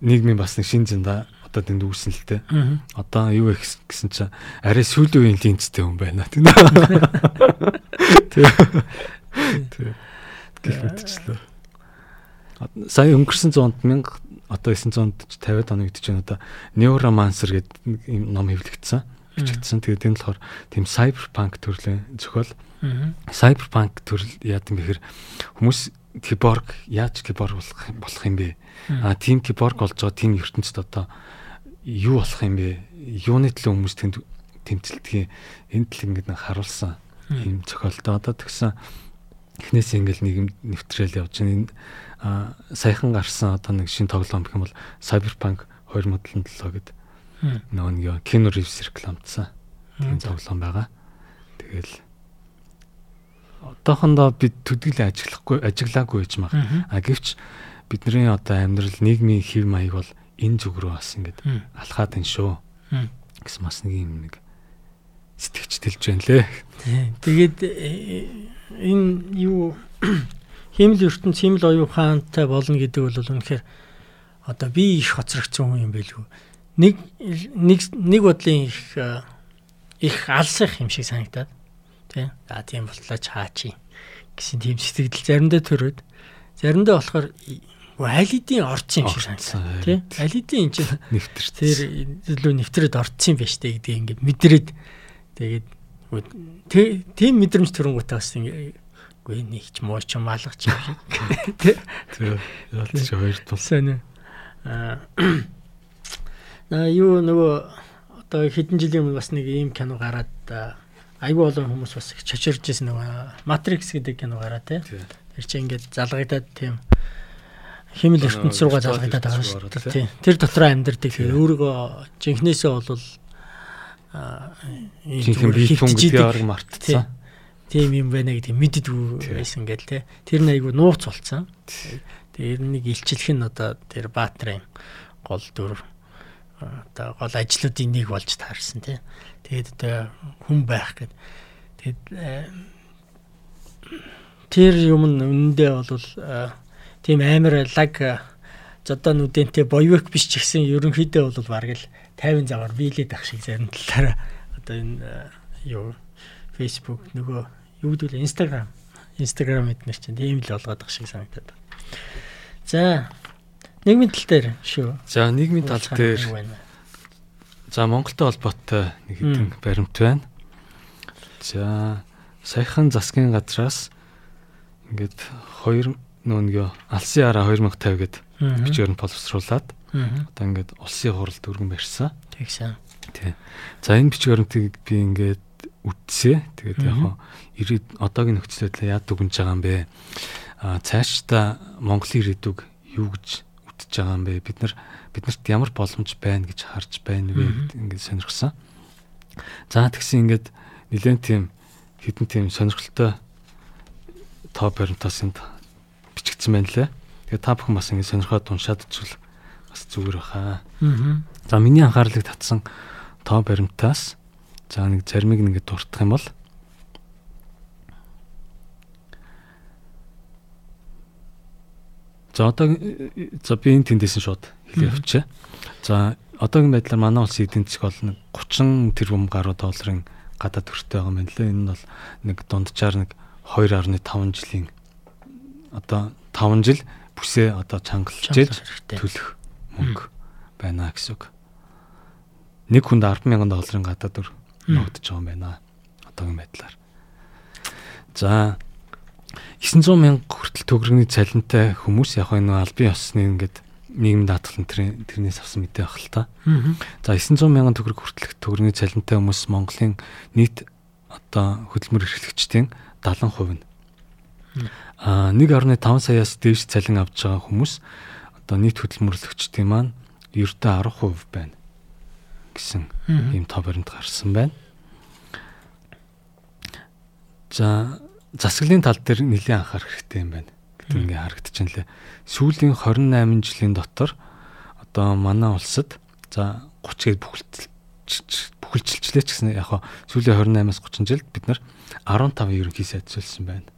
нийгмийн бас нэг шин зэнда одоо тэнд үүсэн л те. Одоо юу гэсэн чинь арай сүүлийн үеийн линцтэй хүн байна тийм гэх мэтчлээ. Сая өнгөрсөн 100-д 1000 одоо 950 оны үед чинь одоо Neuromancer гэдэг ном хэвлэгдсэн бичигдсэн. Тэгээд энэ болохоор тийм cyberpunk төрлийн зохиол. Cyberpunk төрөл яад юм бэхэр хүмүүс киборг яаж киборг болох болох юм бэ? А тийм киборг болж байгаа тийм ертөнцид одоо юу болох юм бэ? Юуны төлөө хүмүүс тэнд тэмцэлдгийг энэ тал ингээд харуулсан юм зохиолтой. Одоо тэгсэн эхнээс ингээл нэг нэвтрээл явж байна. Энэ саяхан гарсан одоо нэг шинэ тоглоом гэх юм бол Cyberpunk 2077 гэдэг нөгөө нэг кино ревс рекламдсан. Тийм тоглоом байгаа. Тэгэл одоохондоо бид төдийлөө ажиглахгүй ажиглаагүй байж мага. А гэвч бидний одоо амьдрал нийгмийн хэв маяг бол энэ зүг рүү бас ингээд алхаад энэ шүү. гэсэн бас нэг юм нэг сэтгэж тэлж байна лээ. Тэгээд э, энэ юу химэл ертөнц химэл оюун ухаантай болно гэдэг бол үнэхээр одоо би их хоцрогдсон хүн юм байлгүй. Нэг нэг нэг бодлын их их алсах юм шиг санагдаад тий. За тийм болтлоо чаачи гэсэн тийм сэтгэл заримдаа төрөөд заримдаа болохоор алидийн орцсон юм шиг санагдсан тий. Алидийн энэ чинь нэвтэр тэр илүү нэвтрээд орцсон юм байна штэ гэдэг ингээд мэдрээд тэгээд тийм мэдрэмж төрөнгөтэй бас ингээд Үгүй нэг ч муу ч малгах ч юм шиг. Тэ. Ялч хоёр тулсан. Аа. На юу нөгөө одоо хэдэн жилийн өмнө бас нэг ийм кино гараад айгүй олон хүмүүс бас их чочирж ирсэн нөгөө Matrix гэдэг кино гараа тий. Тэр чинь ингээд залгагдаад тийм химэл ертөнц руугаа залгагдаад байгаа шүү дээ. Тэр дотор амьдардаг. Өөрийгөө жинхнээсээ бол жинхэнэ бие түн гэдгийг арга мартцсан тийм юм байна гэдэг мэддэггүй байсан гэл те. Тэр нь айгүй нууц болцсон. Тэр нэг илчлэх нь одоо тэр баатрын гол дүр одоо гол ажлуудын нэг болж таарсан те. Тэгээд одоо хүн байх гэд. Тэгээд э, тэр юм нь үнэндээ бол э, тийм амар лаг зодоо нүдэнтэй боёвик биш ч гэсэн ерөнхийдөө бол бараг л 50 завар биелээд ах шиг зарим талаараа одоо энэ э, юу Facebook нөгөө юу гэдэг вэ? Instagram. Instagram эднэр чинь тийм л болгоод байгаа шиг санагдаад байна. За нийгмийн тал дээр шүү. За нийгмийн тал дээр За Монголтой холбоотой нэг хэдэн баримт байна. За саяхан засгийн газраас ингээд 2 нөөнгөө алсын араа 2050 гэд бичгээр нь боловсруулад одоо ингээд улсын хуралд өргөн барьсан. Тэгсэн. Тий. За энэ бичгээрнтийг би ингээд үтсээ. Тэгээд яг ирээд одоогийн нөхцөлөд яад дүгнж байгаа юм бэ? А цаашдаа Монголын ирээдүг юу гэж үтж байгаа юм бэ? Бид нар биднэрт ямар боломж байна гэж харж байна вэ ингээд сонирхсан. За тэгсэн ингээд нэлээд тийм хідэн тийм сонирхолтой топ баримтаас энд бичигдсэн байна лээ. Тэгээ та бүхэн бас ингээд сонирхоод уншаад үзвэл бас зүгээр баха. Аа. За миний анхаарлыг татсан топ баримтаас За нэг заримыг нэгэ дуртах юм бол За одоо за би энэ тэндээс нь шууд явчихъя. За одоогийн байдлаар манай улсын эдийн засаг бол 30 тэрбум гаруй долларын гадаад төртэй байгаа юм лээ. Энэ нь бол нэг дунджаар нэг 2.5 жилийн одоо 5 жил бүсээ одоо чангалж төлөх мөнгө байна гэсэн үг. Нэг хүнд 100000 долларын гадаад төр ногдож байгаа юм байна. Одоогийн байдлаар. За 900 мянга хүртэл төгрөгийн цалинтай хүмүүс яг энэ албан ёсны ингээд нийгэм даатгалан тэрнээс авсан мэдээ баг л та. За 900 мянган төгрөг хүртэлх төгрөгийн цалинтай хүмүүс Монголын нийт одоо хөдөлмөр эрхлэгчдийн 70% нь. Аа 1.5 саяас дээш цалин авч байгаа хүмүүс одоо нийт хөдөлмөрлөгчдийн маань ердөө 10% байна гэсэн ийм тоо баримт гарсан байна. За засаглалын тал дээр нэлээд анхаарах хэрэгтэй юм байна гэдэг ингээ харагдаж байна лээ. Сүүлийн 28 жилийн дотор одоо манай улсад за 30 гээд бүхэлжилчлээ ч гэсэн яг хаа сүүлийн 28-аас 30 жилд бид нар 15 ерөнхий сайд солисон байна.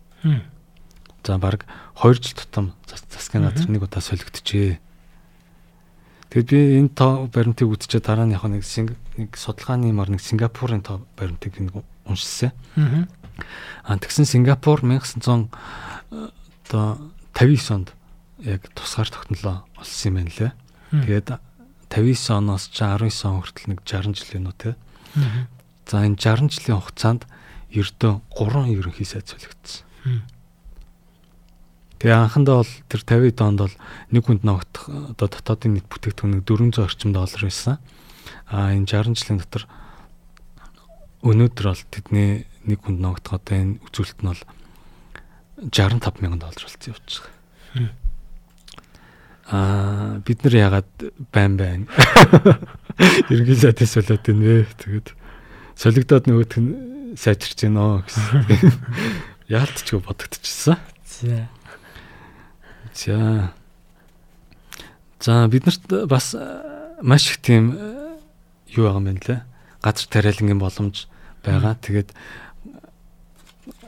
За баг 2 жил тутам засгийн газар нэг удаа солигдчихээ. Тэгэд би энэ тоо баримтыг үзчихээ дараа нь яг нэг нэг судалгааны мар нэг Сингапурын тоо баримтыг нэг уншсан. Аа тэгсэн Сингапур 1900 одоо 59 онд яг тусгаар тогтнолоо олсон юм байна лээ. Тэгээд 59 оноос ч 19 он хүртэл нэг 60 жилийн үү те. За энэ 60 жилийн хугацаанд ердөө 3 ерөнхий сайд солигдсон. Тэгээ анхандаа бол тэр 50 онд бол нэг хүнд ногдох одоо дотоодын нийт бүтээгдэхүүн 400 орчим доллар байсан. А энэ 60 жилийн дотор өнөөдөр бол тэдний нэг хүнд ногдох одоо энэ үзүүлэлт нь бол 65 мянган доллар болсон байгаа. Аа бид нар ягаад байн байн ерөнхий сайдын солиод байна вэ? Тэгээд солигдоод нөгөөх нь сайжирч гинөө гэсэн. Яалтчгүй бодогдчихсан. За. За. За биднэрт бас маш их тийм юу байгаа юм байна лээ. Газар тариалангийн боломж байгаа. Тэгээд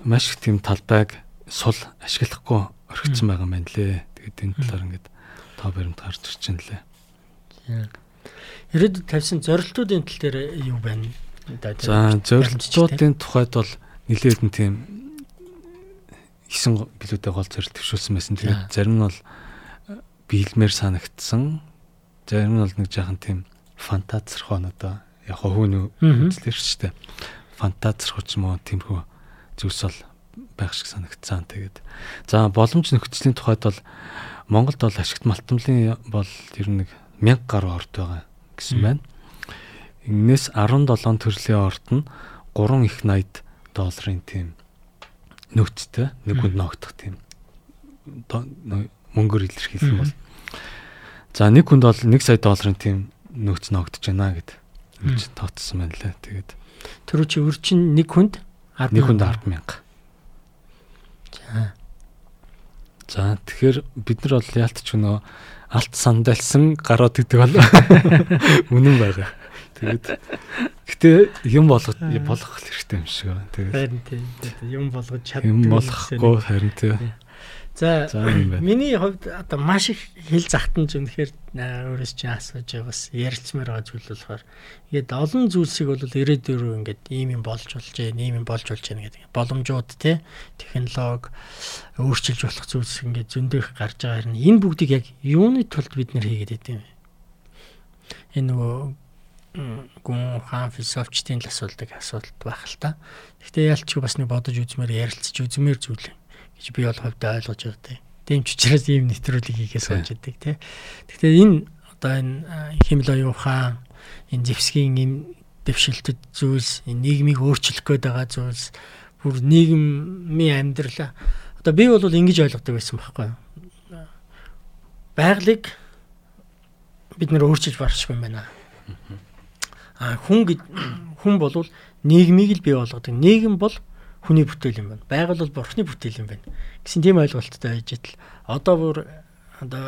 маш их тийм талбайг сул ашиглахгүй орхисон байгаа юм байна лээ. Тэгээд энэ талаар ингээд тоо баримт гарч ирж байна лээ. Ирээдүйд тавьсан зорилтуудын тал дээр юу байна? За зорилтуудын тухайд бол нэлээд нь тийм 9 билүүтэй гол зорилт төвшүүлсэн байсан. Тэгээд зарим нь бол э, биелмээр санагдсан. Зарим нь бол нэг жаахан тийм фантазрах нь одоо яг хөвөн үзлэр шүү дээ. Фантазрах ч юм уу тиймэрхүү зүйлс бол байх шиг санагдсан. Тэгээд за боломж нөхцөлийн тухайд бол Монголд бол ашигт малтамлын бол ер нь нэг 1000 гаруй орд байгаа гэсэн байна. Иннээс 17 төрлийн орд нь 3 их 80 долларын тийм нөөцтэй нэг хүнд ногдох тийм мөнгөөр илэрхийлэх юм бол за нэг хүнд бол 1 сая долларын тийм нөөц ногдож байна гэд гэж тооцсон байна лээ. Тэгээд тэр чи өрчин нэг хүнд 10 нэг хүнд 10 мянга. За. Тэгэхээр бид нар бол яалтч нөө алт сандалсан гарууд гэдэг бол үнэн байгаа. Тэгээд гэтээ юм болгох болгох хэрэгтэй юм шиг байна. Тэгээд харин тийм юм болгож чаддаг. Юм болохгүй харин тийм. За миний хувьд одоо маш их хэл захтанж үнэхээр өөрөөс чинь асууж бас ярилцмаар байгаа зүйл болохоор ингээд олон зүйлсийг бол ирээдүйн рүү ингээд ийм юм болж болж байна, ийм юм болж болж байна гэдэг боломжууд те технологи өөрчилж болох зүйлс ингээд зөндөх гарч байгаа хэрнээ энэ бүгдийг яг юуны тулд бид нэр хийгээд идэв юм. Энэ нөгөө гүн хаан философчдын л асуудаг асуудал байх л та. Гэхдээ ялчгүй бас нэг бодож үзмээр ярилцаж үзмээр зүйл гэж би бол хувьдаа ойлгож байгаа тийм. Дэмч учраас ийм нэвтрүүлгийг хийхээ сууж идэг тийм. Гэхдээ энэ одоо энэ химэл оюун ухаан энэ зэвсгийн ийм дэвшилтэд зүйлс энэ нийгмийг өөрчлөх гээд байгаа зүйлс бүр нийгмийн амьдрал одоо би бол ингэж ойлгодог байсан байхгүй юу. Байгалыг бид нэр өөрчилж баршгүй юм байна. А хүн хүн болвол нийгмийг л бий болгодог. Нийгэм бол хүний бүтээл юм байна. Байгаль бол бурхны бүтээл юм байна. Гэсэн тийм ойлголттой байж идэл одоо бүр одоо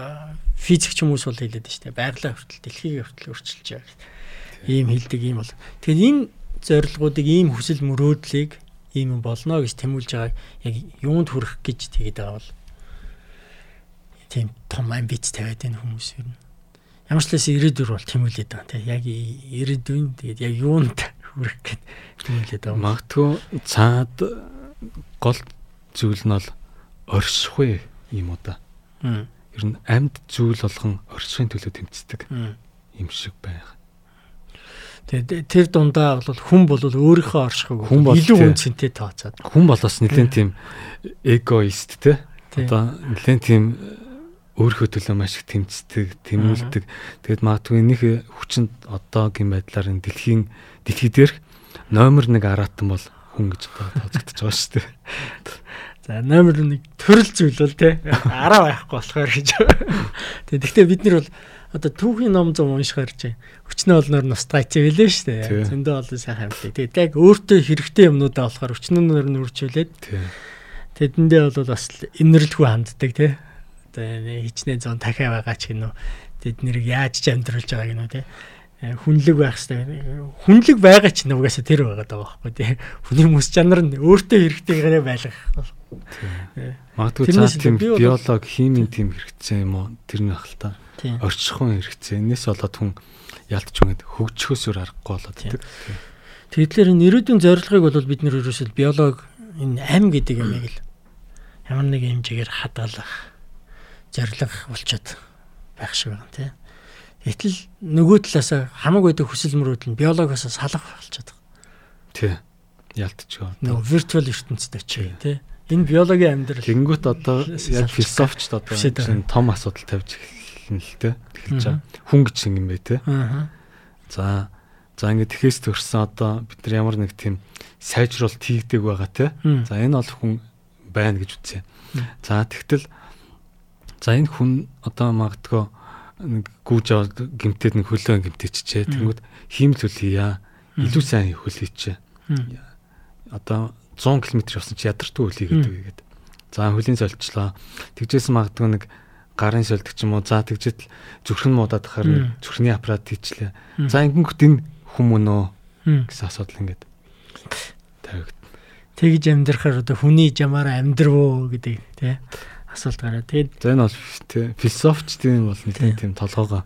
физикч хүмүүс бол хэлээд байна дээ. Байгалаа хүртэл дэлхийг хүртэл өөрчилж байгаа. Ийм хилдэг ийм бол. Тэгэхээр энэ зорилгоодыг ийм хүсэл мөрөөдлийг ийм болно гэж тэмүүлж байгаа яг юунд хүрэх гэж тэгээд байгаа бол тийм том амбиц тавиад энэ хүмүүс юм ямар ч лээс ирээдүйр бол тэмүүлээд байгаа тийм яг ирээдүйн тэгээд яг юунд хүрэх гэд тэмүүлээд байгаа. Магадгүй цаад гол зүйл нь бол оршихуй юм уу да. Ер нь амьд зүйл болгон оршихын төлөө тэмцдэг юм шиг байна. Тэгээд тэр дундаа бол хүн бол өөрийнхөө оршихыг илүү үнцэнтэй тооцоод. Хүн бол бас нэлээд тийм эгоист те. Одоо нэлээд тийм өөрийнхөө төлөө маш их тэмцдэг, тэмүүлдэг. Тэгэд магадгүй нэг хүчинд одоогийн байдлаар энэ дэлхийн дэлхий дээр номер 1 аратан бол хүн гэж тооцогдож байгаа шүү дээ. За номер 1 төрөл зүйл бол те араа байхгүй болохоор гэж. Тэгээ гэхдээ бид нар бол одоо түүхийн ном зам уншихаар чи өчнөө олноор носталж байлээ шүү дээ. Зөндөө олон сайхан амьдлаа. Тэгээд яг өөртөө хэрэгтэй юмнуудаа болохоор өчнөөнөр нь үржүүлээд Тэдэндээ бол бас инэрлгүй ханддаг тий. Одоо хичнээн зон дахиа байгаа ч гинөө тэд нэрийг яаж ч амьдруулж байгаа гинөө тий. Хүнлэг байх хэрэгтэй. Хүнлэг байгаа ч нугасаа тэр байгаа даа байхгүй тий. Хүний мэс чанар нь өөртөө хэрэгтэйгээрээ байлгах. Магадгүй цаа тийм биолог, химийн тийм хэрэгцээ юм уу? Тэр нь ах л та. Орчхон хэрэгцээ. Энэс болоод хүн ялтч үгээд хөгжөхөөсөр аргагүй болоод идэг. Тэгэхээр энэ ирээдүйн зорилгыг бол бид нэр ерөөсөө биолог энэ ам гэдэг юм яг л ямар нэг хэмжээгээр хадгалах зориг болчиход байх шиг байна тий. Гэтэл нөгөө талаас хамаг байдаг хүсэл мөрөөдөл нь биологоос салах болчиход байгаа. Тий. Ялтчихоо. Нөгөө virtual ертөнцид очие тий. Энэ биологийн амьдрал. Тэнгүүт одоо яг философичд одоо том асуудал тавьж эхэлнэ л тий. Эхэлж байгаа. Хүн гэж юм бэ тий. Аа. За За ингээд тэхээс төрсэн одоо бид нар ямар нэг тийм сайжруулалт хийгдэг байгаа те. За энэ бол хүн байна гэж үзье. За тэгтэл за энэ хүн одоо магадгүй нэг гүүж аваад гимтээд нэг хөлөө гимтээччээ. Тэнгүүд хиймэл хөл хийя. Илүү сайн хөл хийчээ. Одоо 100 км явсан чи ядартай хөл хийгээд гэдэг. За хөлийн солилцлоо. Тэгжээс магадгүй нэг гарын солидог ч юм уу. За тэгжэд зүрхэн муудаад хахаар зүрхний аппарат хийчлээ. За ингэнгүүт энэ хүмүүнөө гэсэн асуудал ингээд тавигд. Тэгж амьдрахаар одоо хүний жамаараа амьдрвөө гэдэг тий асуулт гараад. Тэгээд за энэ бол философчдын бол нэг тийм толгоогоо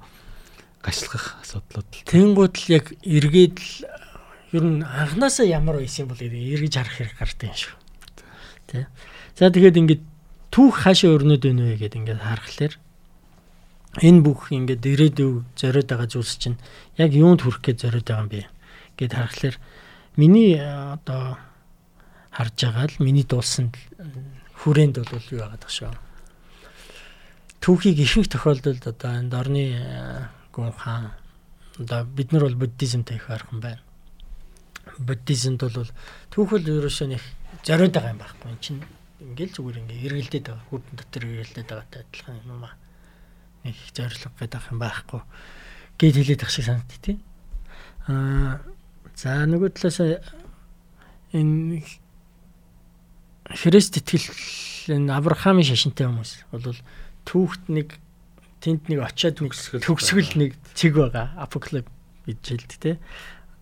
гашлах асуудлууд. Тэнгууд л яг эргээд л ер нь анханасаа ямар байсан бол эргэж харах хэрэг гардаг юм шүү. Тий. За тэгээд ингээд түүх хаашаа өрнөд байна вэ гэдээ ингээд харахаар энэ бүх ингээд ирээдүйг зориод байгаа зүйлс чинь яг юунд хүрэх гэж зориод байгаа юм бэ гэд харахаар миний одоо харж байгаа л миний дуулсан хүрээнд бол юу яагаад тах шүү. Түүхийг ихэнх тохиолдолд одоо энэ орны гүн хаан одоо бид нар бол буддизмтэй их харах юм байна. Буддизмд бол түүхэл ерөөсөө нэг зориод байгаа юм байхгүй. Энд чинь ингээл зүгээр ингээ эргэлдээд байгаа. Хүрдэн дотор эргэлдээд байгаатай адилхан юм аа нэг зориг гэдэг юм байхгүй гээд хэлээд ах шиг санагд тий. Аа за нөгөө талаас энэ Христ итгэл энэ Авраамийн шашинтай хүмүүс бол түүхт нэг тэнд нэг очиад нэг төгсгөл нэг цэг байгаа апокалип гэж хэлдэг те.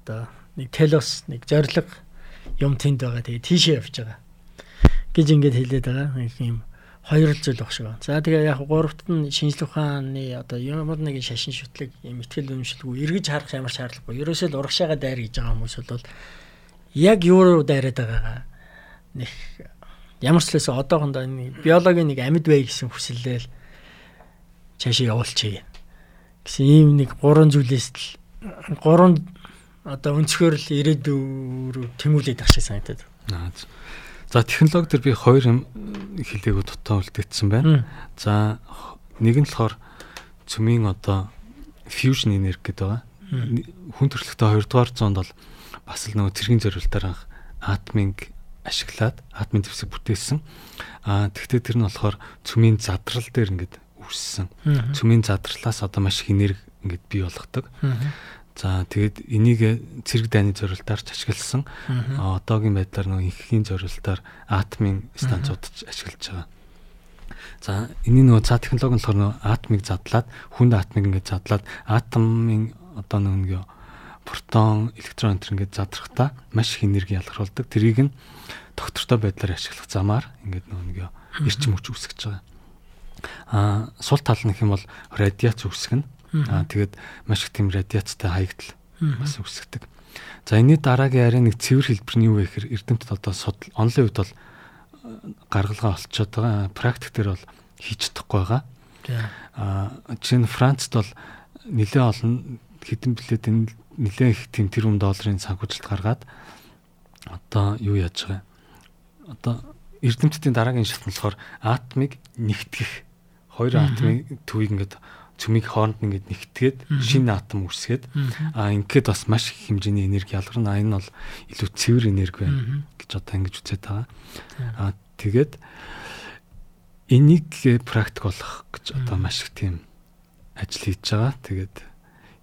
Одоо нэг телос нэг зориг юм тэнд байгаа. Тэгээ тийшээ явж байгаа. гэж ингэж хэлээд байгаа. Юм хоёр л зүйл баг шиг байна. За тэгээ яг гуравт нь шинжлэх ухааны одоо ямар нэгэн шашин шүтлэг юм ихтгэл үнэмшилгүй эргэж харах ямар шаардлагагүй. Ерөөсөө л урагшаага дайр гэж байгаа хүмүүс бол яг юу руу дайраад байгаагаа нэг ямар ч лээс одоохондоо биологийн нэг амьд бай гэсэн хүсэлээр цаашаа явуулчихъя гэсэн ийм нэг гурван зүйлээс л гурван одоо өнцгөр л ирээдүйн рүү тэмүүлээд ах шиг санагдаад. Аа За технологи төр би хоёр юм хэлээгүү дутаа үлдээсэн байна. За нэг нь болохоор цөмийн одоо fusion energy гэдэг байгаа. Хүн төрөлхтөө 2 дугаар зуунд бол бас л нөгөө цэргийн зориултаар анх атомыг ашиглаад атомын зэвсэг бүтээсэн. Аа тэгвэл тэр нь болохоор цөмийн задрал дээр ингээд үүссэн. Цөмийн задралаас одоо маш их энерги ингээд бий болгодог. За тэгээд энийг цэрэг дайны зорилтоор ч ашигласан. Одоогийн байдлаар нөгөө инхийн зорилтоор атомын станцуудад ашиглаж байгаа. За энэний нөгөө цаа технологи нь болохоор нөгөө атомыг задлаад хүнд атомыг ингээд задлаад атомын одоо нөгөө протон, электрон энэ ингээд задрахтаа маш их энерги ялгаруулдаг. Тэрийг нь доктортой байдлаар ашиглах замаар ингээд нөгөө эрчим хүч үүсгэж байгаа. Аа сул тал нь гэх юм бол радиац үүсгэнэ Аа тэгээд маш их тийм радиацтай хаягдл бас үүсгдэг. За энэний дараагийн арай нэг цэвэр хэлбэр нь юу вэ гэхээр эрдэмтэд одоо судал онлын үед бол э, гаргалгаа олцоод байгаа. Практик дээр бол хийж чадахгүй байгаа. Аа чинь Францд бол нэлээд олон хэдэн билет энэ нэлээд их тийм тэрбум долларын санхүүжилт гаргаад одоо юу яаж байгаа. Одоо эрдэмтдийн дараагийн шалтгаан болохоор атомыг нэгтгэх хоёр атомын төвийг ингээд цөмийг хооронд ингээд нэгтгээд шинэ атом үүсгээд а ингээд бас маш их хэмжээний энерги ялгарна. Энэ бол илүү цэвэр энерги байна гэж одоо ингэж үзээд байгаа. А тэгээд энийг практик болгох гэж одоо маш их тийм ажил хийж байгаа. Тэгээд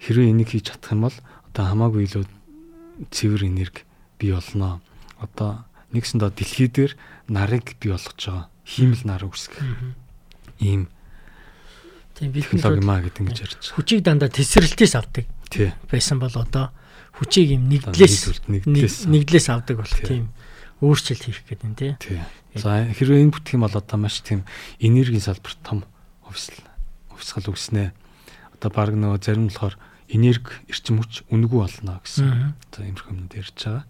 хэрвээ энийг хийж чадах юм бол одоо хамаагүй илүү цэвэр энерги бий болно. Одоо нэгсэндээ дэлхий дээр нарыг бий болгож байгаа хиймэл нар үүсгэх ийм тийм технологи маа гэдэг ингэж ярьж байгаа. хүчийг дандаа тесрэлтээс авдаг Тий. байсан бол одоо хүчийг юм нэгдлээс нэгдлээс авдаг болох Тий. тийм өөрчлөлт хийх гэдэг нь тий. Тий. За хэрвээ энэ бүтэх юм бол одоо маш тийм энергийн салбарт том хувьсэл хувьсгал үүснэ. Одоо баг нөгөө зарим болохоор энерги эрчим хүч үнэгүй болно гэсэн. За иймэрхүү юмнууд ярьж байгаа.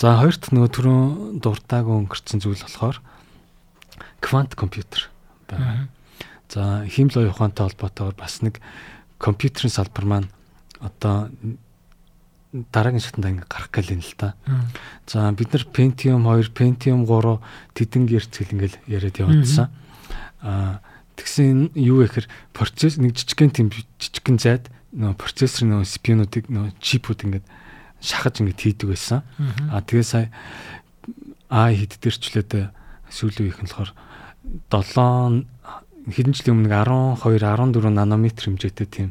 За хоёрт нөгөө түрүүн дуртаагүй өнгөрцөн зүйл болохоор квант компьютер байна. За химлой ухаантай холбоотойгоор бас нэг компьютерийн салбар маань одоо дараагийн шатанд ингэ гарах гээл юм л та. За бид нар Pentium 2, Pentium 3 тэдэн гэрцэл ингээл яриад явуулсан. Аа тэгсэн юу гэхээр процесс нэг жижигхэн жижигхэн зайд нөө процессор нөө CPU-нуудыг нөө чипүүд ингээд шахаж ингээд хийдэг байсан. Аа тэгээ сая А хэд дэрчлээд сүүлийн их нь болохоор 7 хэдэн жилийн өмнө 12 14 нанометр хэмжээтэй тийм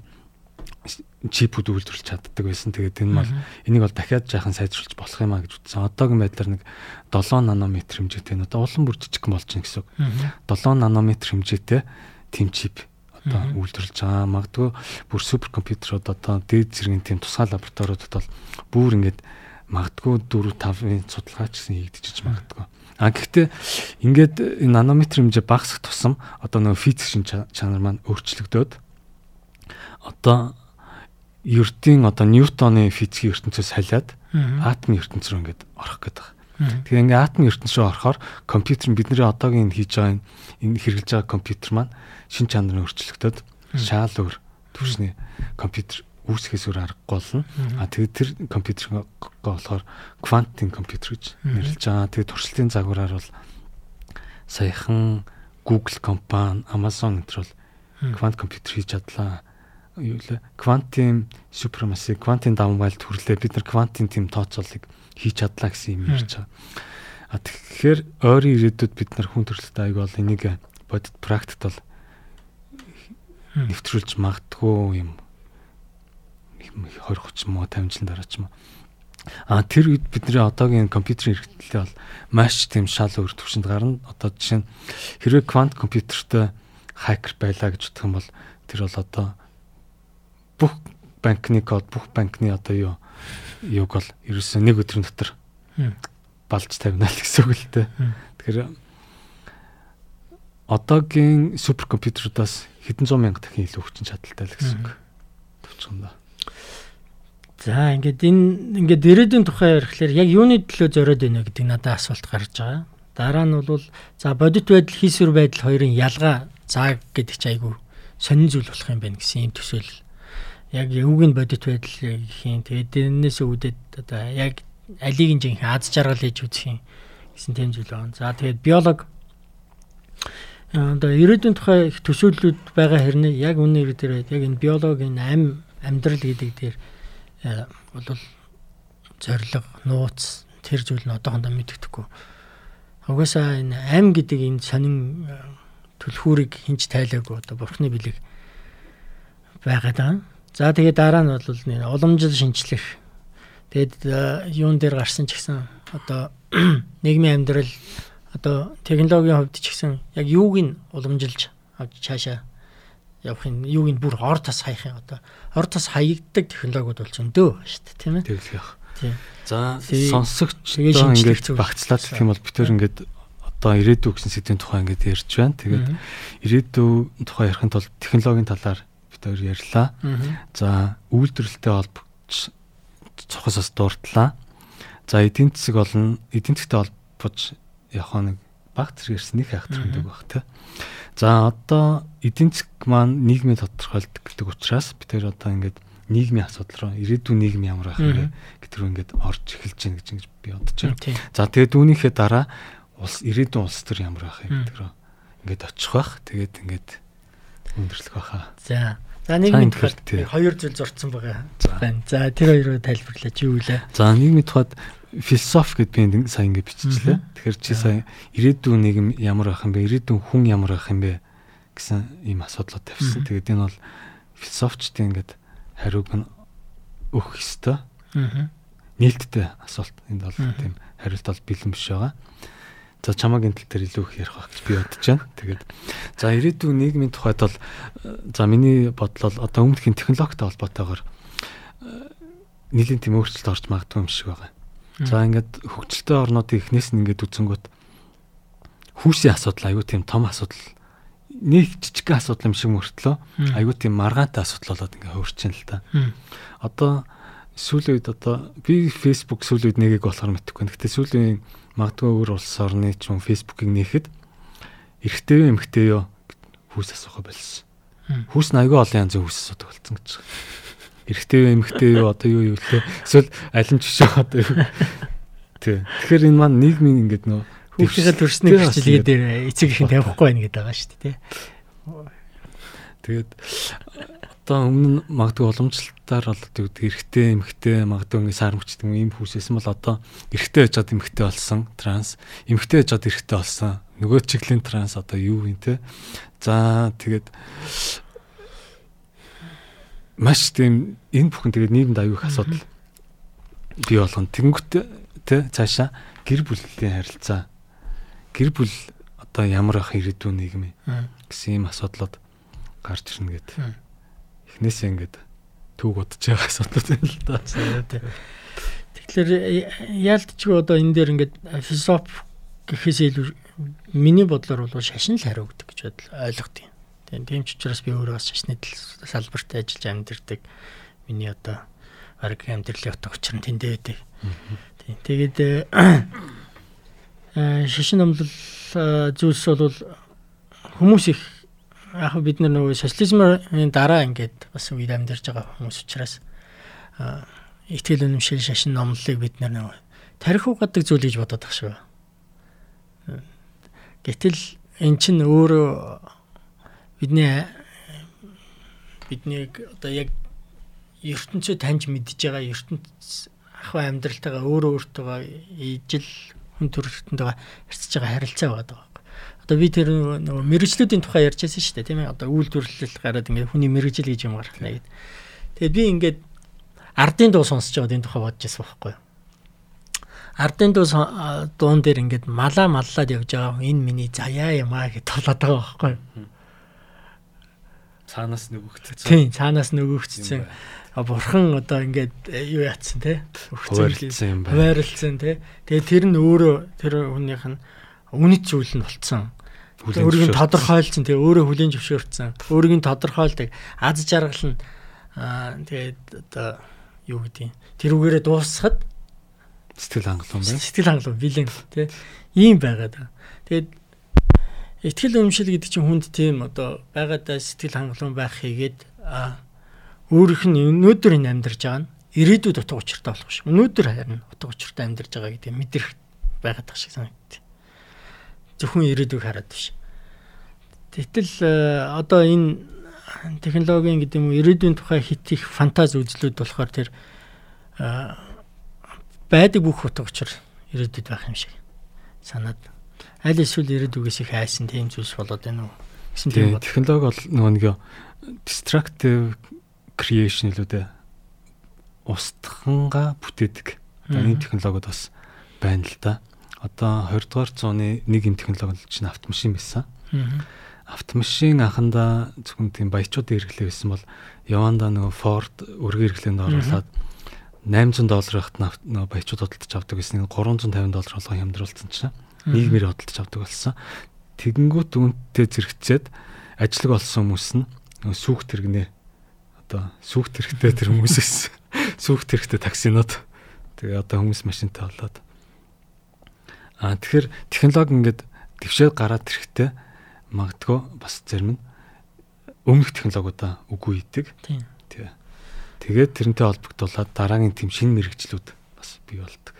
чипүүд үйлдвэрлэж чаддаг байсан. Тэгээд энэ бол энийг бол дахиад жаахан сайжруулж болох юм а гэж үзсэн. Одоогийн байдлаар нэг 7 нанометр хэмжээтэй нь одоо улам бүр жижигхэн болж байна гэсэн үг. 7 нанометр хэмжээтэй тийм чип одоо үйлдвэрлэж байгаа. Магадгүй бүр суперкомпьютерууд одоо дээд зэргийн тийм тусгай лабораториудад бол бүр ингээд магадгүй 4 5-ын судалгаач гэсэн хийгдчихэж магадгүй. А гэхдээ ингээд энэ нанометр хэмжээ багасах тусам одоо нөгөө физик шин чанар маань өөрчлөгдөөд одоо ертийн одоо Ньютоны физикийн ертөнцөөс халиад атомын ертөнц рүү ингээд орох гэдэг. Тэгээ ингээд атомын ертөнц рүү орохоор компьютер бидний одоогийн хийж байгаа энэ хэрэгжилж байгаа компьютер маань шин чанарын өөрчлөгдөд шаал өөр төвшний компьютер үүсгэхээс өөр аргагүй болно. А тэгээд тэр компьютер болохоор квантын компьютер гэж нэрлэж байгаа. Тэгээд туршилтын загвараар бол саяхан Google компани, Amazon энэ бол квант компьютер хийж чадлаа. Юу лээ квантын супремаси квантын давамгайлт хүрлээ бид нар квантын тийм тооцоолыг хийж чадлаа гэсэн юм ярьж байгаа. А тэгэхээр ойрын ирээдүйд бид нар хүн төрөлхтөй аяг бол энийг бодит практикт бол нэвтрүүлж магадгүй юм 20 30 муу 50 жилийн дараа ч юм. А тэр үед бидний одоогийн компьютерийн хэрэгтлээ бол маш тийм шал өөр төвшөнд гарна. Одоо жишээ нь хэрвээ квант компьютертэй хакер байлаа гэж бодох юм бол тэр бол одоо бүх банкны код бүх банкны одоо юу юг бол ерөөсөө нэг өдрийн дотор балж тавина л гэсэн үг л дээ. Тэгэхээр одоогийн суперкомпьютерудаас хэдэн зуун мянга дахин илүү хүчин чадалтай л гэсэн үг. Төвчгөндөө. За ингээд энэ ингээд ирээдүйн тухай ярихлаар яг юуны төлөө зориод байна гэдэг надад асуулт гарч байгаа. Дараа нь бол за бодит байдал хийсвэр байдал хоёрын ялгаа зааг гэдэг чи айгүй сонин зүйл болох юм байна гэсэн юм төсөөлөл яг өвгийн бодит байдал гэх юм. Тэгээд энэс үүдээд одоо яг алиг нь жинхэнэ аз жаргал хийж үзэх юм гэсэн тийм зүйл байна. За тэгээд биолог одоо ирээдүйн тухай их төсөөллүүд байгаа хэрнээ яг үнээр дээр яг энэ биологийн ам амьдрал гэдэг дээр бол зориг нууц тэр зүйл нь одоохондоо мэддэхгүй. Угаасаа энэ ам гэдэг энэ сонин түлхүүрийг хинч тайлаагүй одоо бурхны бэлэг байгаад байгаа. За тэгээ дараа нь бол уламжил шинжлэх. Тэгэд юун дээр гарсан ч гэсэн одоо нийгмийн амьдрал одоо технологийн хувьд ч гэсэн яг юуг нь уламжилж авч цаашаа явахын юуг нь бүр ор тас хаях юм одоо ор тас хаягддаг технологиуд бол зөндөө байна шүү дээ тийм ээ. Тэгэл яах. Тийм. За сонсогч ингээд багцлаад гэх юм бол бид төр ингээд одоо ирээдүй гэсэн сэдвийн тухай ингээд ярьж байна. Тэгээд ирээдүй тухай ярихын тулд технологийн талаар бид хоёр ярьлаа. За үйлдвэрлэлтэй холбогдож цохосоос дурдлаа. За эдийн засаг болон эдийн засгтай холбож явах нэг баг зэрэг ирсэн нэг хайхтар хөндөг баг тий. За одоо эдийн засаг маань нийгмийн тодорхойлдог гэдэг учраас бид тэр одоо ингээд нийгмийн асуудал руу ирээдүйн нийгэм ямар байх вэ гэдэг рүү ингээд орж эхэлж байна гэж ингэж би бодож байна. За тэгээд үүнийхээ дараа улс ирээдүйн улс төр ямар байх вэ гэдэг рүү ингээд очих бах. Тэгээд ингээд өндөрлөх баха. За За нийгмийн тухайд хоёр зүйл зурцсан байгаа. За тэр хоёроо тайлбарлаач юу вэ? За нийгмийн тухайд философи гэд би сая ингэ биччихлээ. Тэгэхээр чи сая ирээдүйн нийгэм ямар байх юм бэ? Ирээдүйн хүн ямар байх юм бэ гэсэн ийм асуудлууд тавьсан. Тэгээд энэ бол философчдын ингээд хариуг нь өгөх ёстой. Нээлттэй асуулт. Энд бол тийм хариулт бол бэлэн биш байгаа. За чамаагийн тал дээр илүү их ярих байх гэж би бодож байна. Тэгээд за ирээдүйн нийгмийн тухайд бол за миний бодлол одоо өмнөхийн технологитой холбоотойгоор нэлийн тийм өөрчлөлт орж магадгүй юм шиг байгаа. За ингээд хөгжилтэй орнуудын эхнээс нь ингээд үзэнгүүт хүүсийн асуудал аюу тийм том асуудал нэг жижиг асуудал юм шиг мөртлөө аюу тийм маргаантай асуудал болоод ингээд хөрчин л та. Одоо сүүлийн үед одоо би Facebook сүүлийн үед нэгийг болохоор мэдхгүй. Гэхдээ сүүлийн магадгүй өөр улс орны ч юм Facebook-ыг нээхэд эрэгтэй юу эмэгтэй юу хүүс асуухаа болсон. Хүүс нь аюу олон янзын хүүс асуудаг болсон гэж байна эрэгтэй юу эмэгтэй юу одоо юу юу лээ эсвэл нь жишээ одоо юу тий. Тэгэхээр энэ маань нийгмийн ингээд нөө хүүхдийнхээ төрсний бичлэгээ дээр эцэг их тавихгүй байна гэдэг байгаа шүү дээ Тэгээд одоо өмнө магадгүй уламжлалтаар бол гэдэг эрэгтэй эмэгтэй магадгүй ингээд сар мөчдөг юм хүүсэсэн бол одоо эрэгтэй яжгаад эмэгтэй болсон транс эмэгтэй яжгаад эрэгтэй болсон нөгөө чиглийн транс одоо юу юм те. За тэгээд маш тийм энэ бүхэн тэгээд нийгэмд аюу их асуудал бий болгоно. Тэнгүүт тэ цаашаа гэр бүлийн харилцаа гэр бүл одоо ямар ах ирээдүйн нийгэм гэсэн ийм асуудлууд гарч ирнэ гэдэг. Эхнээсээ ингээд түүг бодож байгаа асуудал байна л да. Тэгэхээр яалтчгүй одоо энэ дээр ингээд философи гэхээс илүү миний бодлоор бол шашин л хариу гэдэг гэж ойлгох юм. Тийм тийм ч учраас би өөрөө бас шашны салбарт ажиллаж амьдэрдэг. Миний одоо баг амьдралын утга учир нь тэндээ байдаг. Тийм тэгээд э, шашин номлол э, зүйлс бол хүмүүс их яг бид нар нөгөө социализмын дараа ингээд бас үед амьдарч байгаа хүмүүс учраас итгэл үнэмшил шашин номлолыг бид нар нөгөө тарих угадаг зүйл гэж бодоод тах шүү. Гэтэл эн чинь өөрөө бидний биднийг одоо яг ертөнцөө таньж мэдж байгаа ертөнц ахуй амьдралтайгаа өөрөө өөртөө ижил хүн төрөлтөнтэйгээ харьцаж байгаа харилцаа байгаа даа. Одоо би тэр нөгөө мэрэгчлүүдийн тухай ярьж байсан шүү дээ тийм ээ. Одоо үйлдвэрлэл гараад ингээд хүний мэрэгжил гэж юм гаргана гэд. Тэгээд би ингээд ардын дуу сонсож байгаад энэ тухай бодож байсан байхгүй юу. Ардын дуу дуун дээр ингээд малаа маллаад явж байгаа энэ миний заяа юм аа гэж толоод байгаа байхгүй юу цаанаас нөгөөгцсөн. Тийм, цаанаас нөгөөгцсөн. Бурхан одоо ингээд э, юу яатсан те? Хуваарлцсан юм байна. Хуваарлцсан те. Тэгээ тэр нь өөрөө тэр хүнийх нь үнэт зүйл нь болцсон. Өөрийг нь тодорхойлцсон тэгээ өөрөө хүлийн зөвшөөрсөн. Өөрийг нь тодорхойлдог. Аз жаргал нь тэгээд одоо юу гэдэг тэрүүгээрээ дуусахад сэтгэл хангалуун байна. Сэтгэл хангалуун бэлэн тий. Ийм байгаад. Тэгээд Итгэл үнэмшил гэдэг чинь хүнд тийм одоо байгаадаа сэтгэл хангалуун байх хийгээд өөрийнх нь өнөөдөр энэ амьдарч байгаа нь ирээдүйд утга учиртай болох ш. Өнөөдөр харин утга учиртай амьдарч байгаа гэдэг мэдрэх байгаад тах шиг санагдтыг. Зөвхөн ирээдүйг хараад биш. Тэгтэл одоо энэ технологийн гэдэг юм уу ирээдүйн тухай хит их фантази үзлүүд болохоор тэр байдаг бүх утга учир ирээдүйд байх юм шиг санаад аль эсвэл ирээдүгээс их айсан тийм зүйлс болоод байна уу гэсэн тийм технологи бол нөгөө нэг destructive creation илүү дээ устханга бүтээдэг. Энэ технологид бас байна л да. Одоо 20 дугаар зууны нэг юм технологи чинь автомашин байсан. Автомашин анхандаа зөвхөн тийм баячууд хэрэглээ байсан бол яванда нөгөө Ford өргөн хэрэглээнд оруулаад 800 долларт нөгөө баячууд худалдаж авдаг гэсэн 350 доллар болгон хямдруулсан чинь нийгмээр хөдөлж авдаг болсон. Тэгэнгүүт үүнтэй зэрэгцээд ажиллаг олсон хүмүүс нь сүүхт хэрэгнээ одоо сүүхт хэрэгтэй тэр хүмүүсээс сүүхт хэрэгтэй таксинууд тэгээ одоо хүмүүс машинтай болоод аа тэгэхээр технологи ингээд твшээд гараад ирэхтэй магадгүй бас зарим нь өмнөх технологиудаа үгүй идэг. Тийм. Тэгээд тэрнтэй холбогдуулаад дараагийн тийм шинэ мэрэгчлүүд бас бий болдог.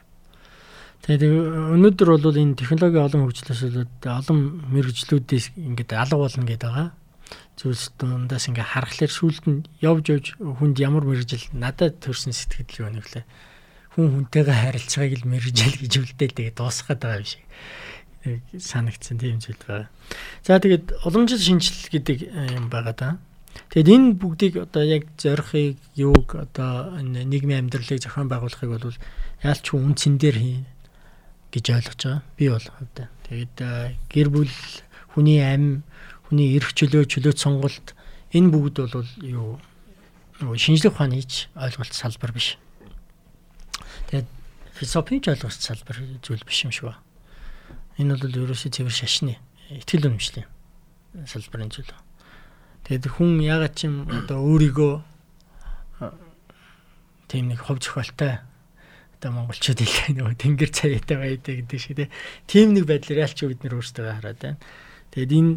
Тэгээд өнөөдөр бол энэ технологи олон хөгжлөөс болоод олон мэрэгжлүүдээс ингээд алга болно гэдэг байгаа. Зүйлс дундаас ингээд харахаар сүулт нь явж явж хүнд ямар мэрэгжил надад төрсэн сэтгэл юу вэ? Хүн хүнтэйгээ харилцааг л мэрэгжил гэж үлдээл тэгээд дуусгаад байгаа юм шиг санагдсан тийм зүйл байна. За тэгээд уламжлал шинжил гэдэг юм байгаа да. Тэгэд энэ бүгдийг одоо яг зорихыг юуг одоо нийгмийн амьдралыг зохион байгуулахыг бол яалч хүн үндсэн дээр гэж ойлгож байгаа. Би бол хувьдаа. Тэгээд гэр бүл хүний амь, хүний эрх чөлөө, чөлөөт сонголт энэ бүгд бол юу нөгөө шинжлэх ухааны ч ойлголт салбар биш. Тэгээд философийн ч ойлголт салбар зүйл биш юм шиг ба. Энэ бол ерөөсөө цэвэр шашны итгэл үнэмшлийн салбарын зүйл. Тэгээд хүн ягаад ч юм одоо өөрийгөө тийм нэг хов зохиолтой одоо монголчууд хэлээ нөгөө тэнгэр цаяатай байдаг гэдэг шиг тийм нэг байдлаар ялч бид нэр өөрсдөө хараад байна. Тэгээд энэ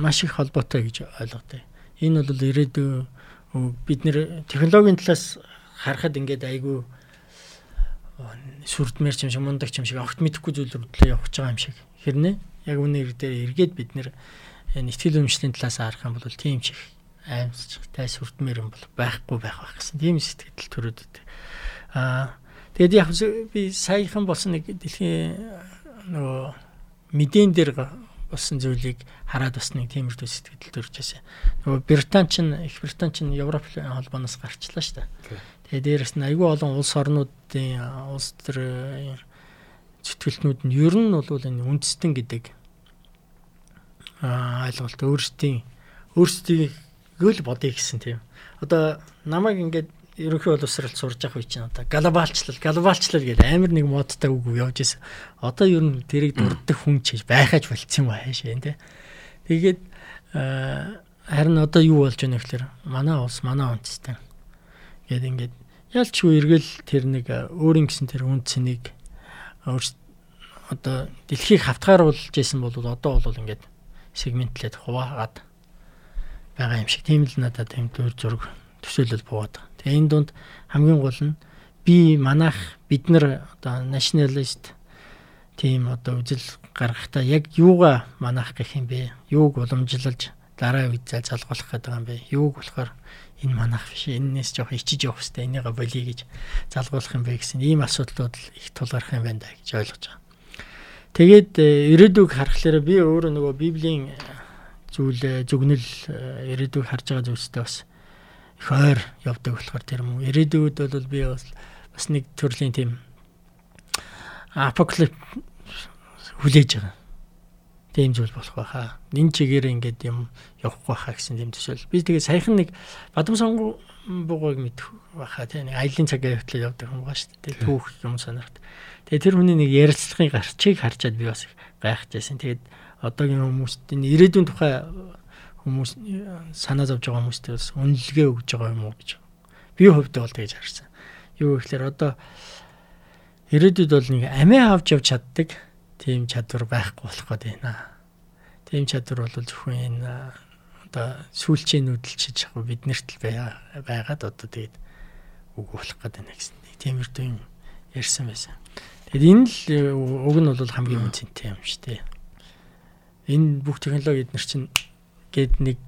маш их холбоотой гэж ойлгодог. Энэ бол ирээдүйн бид нэр технологийн талаас харахад ингээд айгүй сүрдмэр юм шиг мундаг юм шиг огт мэдэхгүй зүйл рүү явж байгаа юм шиг. Хэрнээ яг үнэ дээр эргээд бид нэр нэтгэл өмчлийн талаас харах юм бол тийм чих аимсчтай сүрдмэр юм бол байхгүй байх байх гэсэн тийм сэтгэл төрөд. Аа тэгээд яг би саяхан болсон нэг дэлхийн нөгөө мэдэн дээр болсон зүйлийг хараад бас нэг тиймэрхүү сэтгэл төрж байсан. Нөгөө Британь ч их Британь ч Европ холбооноос гарчлаа шүү дээ. Тэгээ дээрэс нь айгүй олон улс орнуудын улс төр зэтгэлтнүүд нь ер нь бол энэ үндэстэн гэдэг ойлголт өөрсдийн өөрсдийг л бодъё гэсэн тийм. Одоо намайг ингээд ерөнхий боловсролд сурж явах үе чинь одоо глобалчлал глобалчлал гэдэг амар нэг модтай үг явж исэн. Одоо ер нь тэрийг дурддаг хүн чиж байхаж болцсон юм аашаа тий. Тэгээд харин одоо юу болж байна гэхээр манай улс манай үндэстэн гээд ингээд ялч юу эргэл тэр нэг өөрийн гэсэн тэр үн цэнийг одоо дэлхийг хавтгааруулж исэн бол одоо бол ингээд сегментлээд хуваагаад байгаа юм шиг. Тийм л надад тийм дүр зураг төсөөлөл буугаад энэ дунд хамгийн гол нь би манайх бид нар одоо националист тийм одоо үжил гаргахдаа яг юугаа манайх гэх юм бэ? Юуг уламжлалж дараа үед залгуулах гэдэг юм бэ? Юуг болохоор энэ манайх биш. Эннээс жоох ичиж явах хэрэгтэй. Энийгээ болиё гэж залгуулах юм бэ гэсэн ийм асуудлууд их тулгарх юм байна да гэж ойлгож байгаа. Тэгээд э, ирээдүг харахаар би өөрөө нөгөө библийн э, зүйл э, зүгнэл ирээдүг харж байгаа зүйлстэй бас их ойр явдаг болохоор тэр юм. Ирээдүйд бол би бас бас нэг төрлийн тийм апокалип хүлээж байгаа. Тийм зүйл болох байхаа. Энэ чигээр ингээд юм явахгүй байхаа гэсэн тийм төсөөл. Би тэгээ саяхан нэг бадам сонгоо бугыг мэдэх байхаа тийм нэг аялын цагийн хөвтлөө явдаг юм байгаа шүү дээ. Түүх юм санагт. Тэгээ тэр хүний нэг ярилцлагын гарчийг харчаад би бас гайхажсэн. Тэгээд одоогийн хүмүүст энэ ирээдүйн тухай хүмүүс санаа зовж байгаа хүмүүст бас үнэлгээ өгж байгаа юм уу гэж. Би хувьдаа бол тэгж харсан. Юу гэхээр одоо ирээдүйд бол нэг амиа авч явж чаддаг тийм чадвар байхгүй болох гээд байна. Тийм чадвар бол зөвхөн энэ одоо сүүлчийн нүдэлчиж яг биднэрт л байгаад одоо тэгээд үг болох гээд байна гэсэн. Тиймэрдүү юм ярьсан байсан. Тэгэд энэ л э, уг нь бол хамгийн үнцэнтэй юм шүү дээ. Энэ бүх технологи эднэр чинь гээд нэг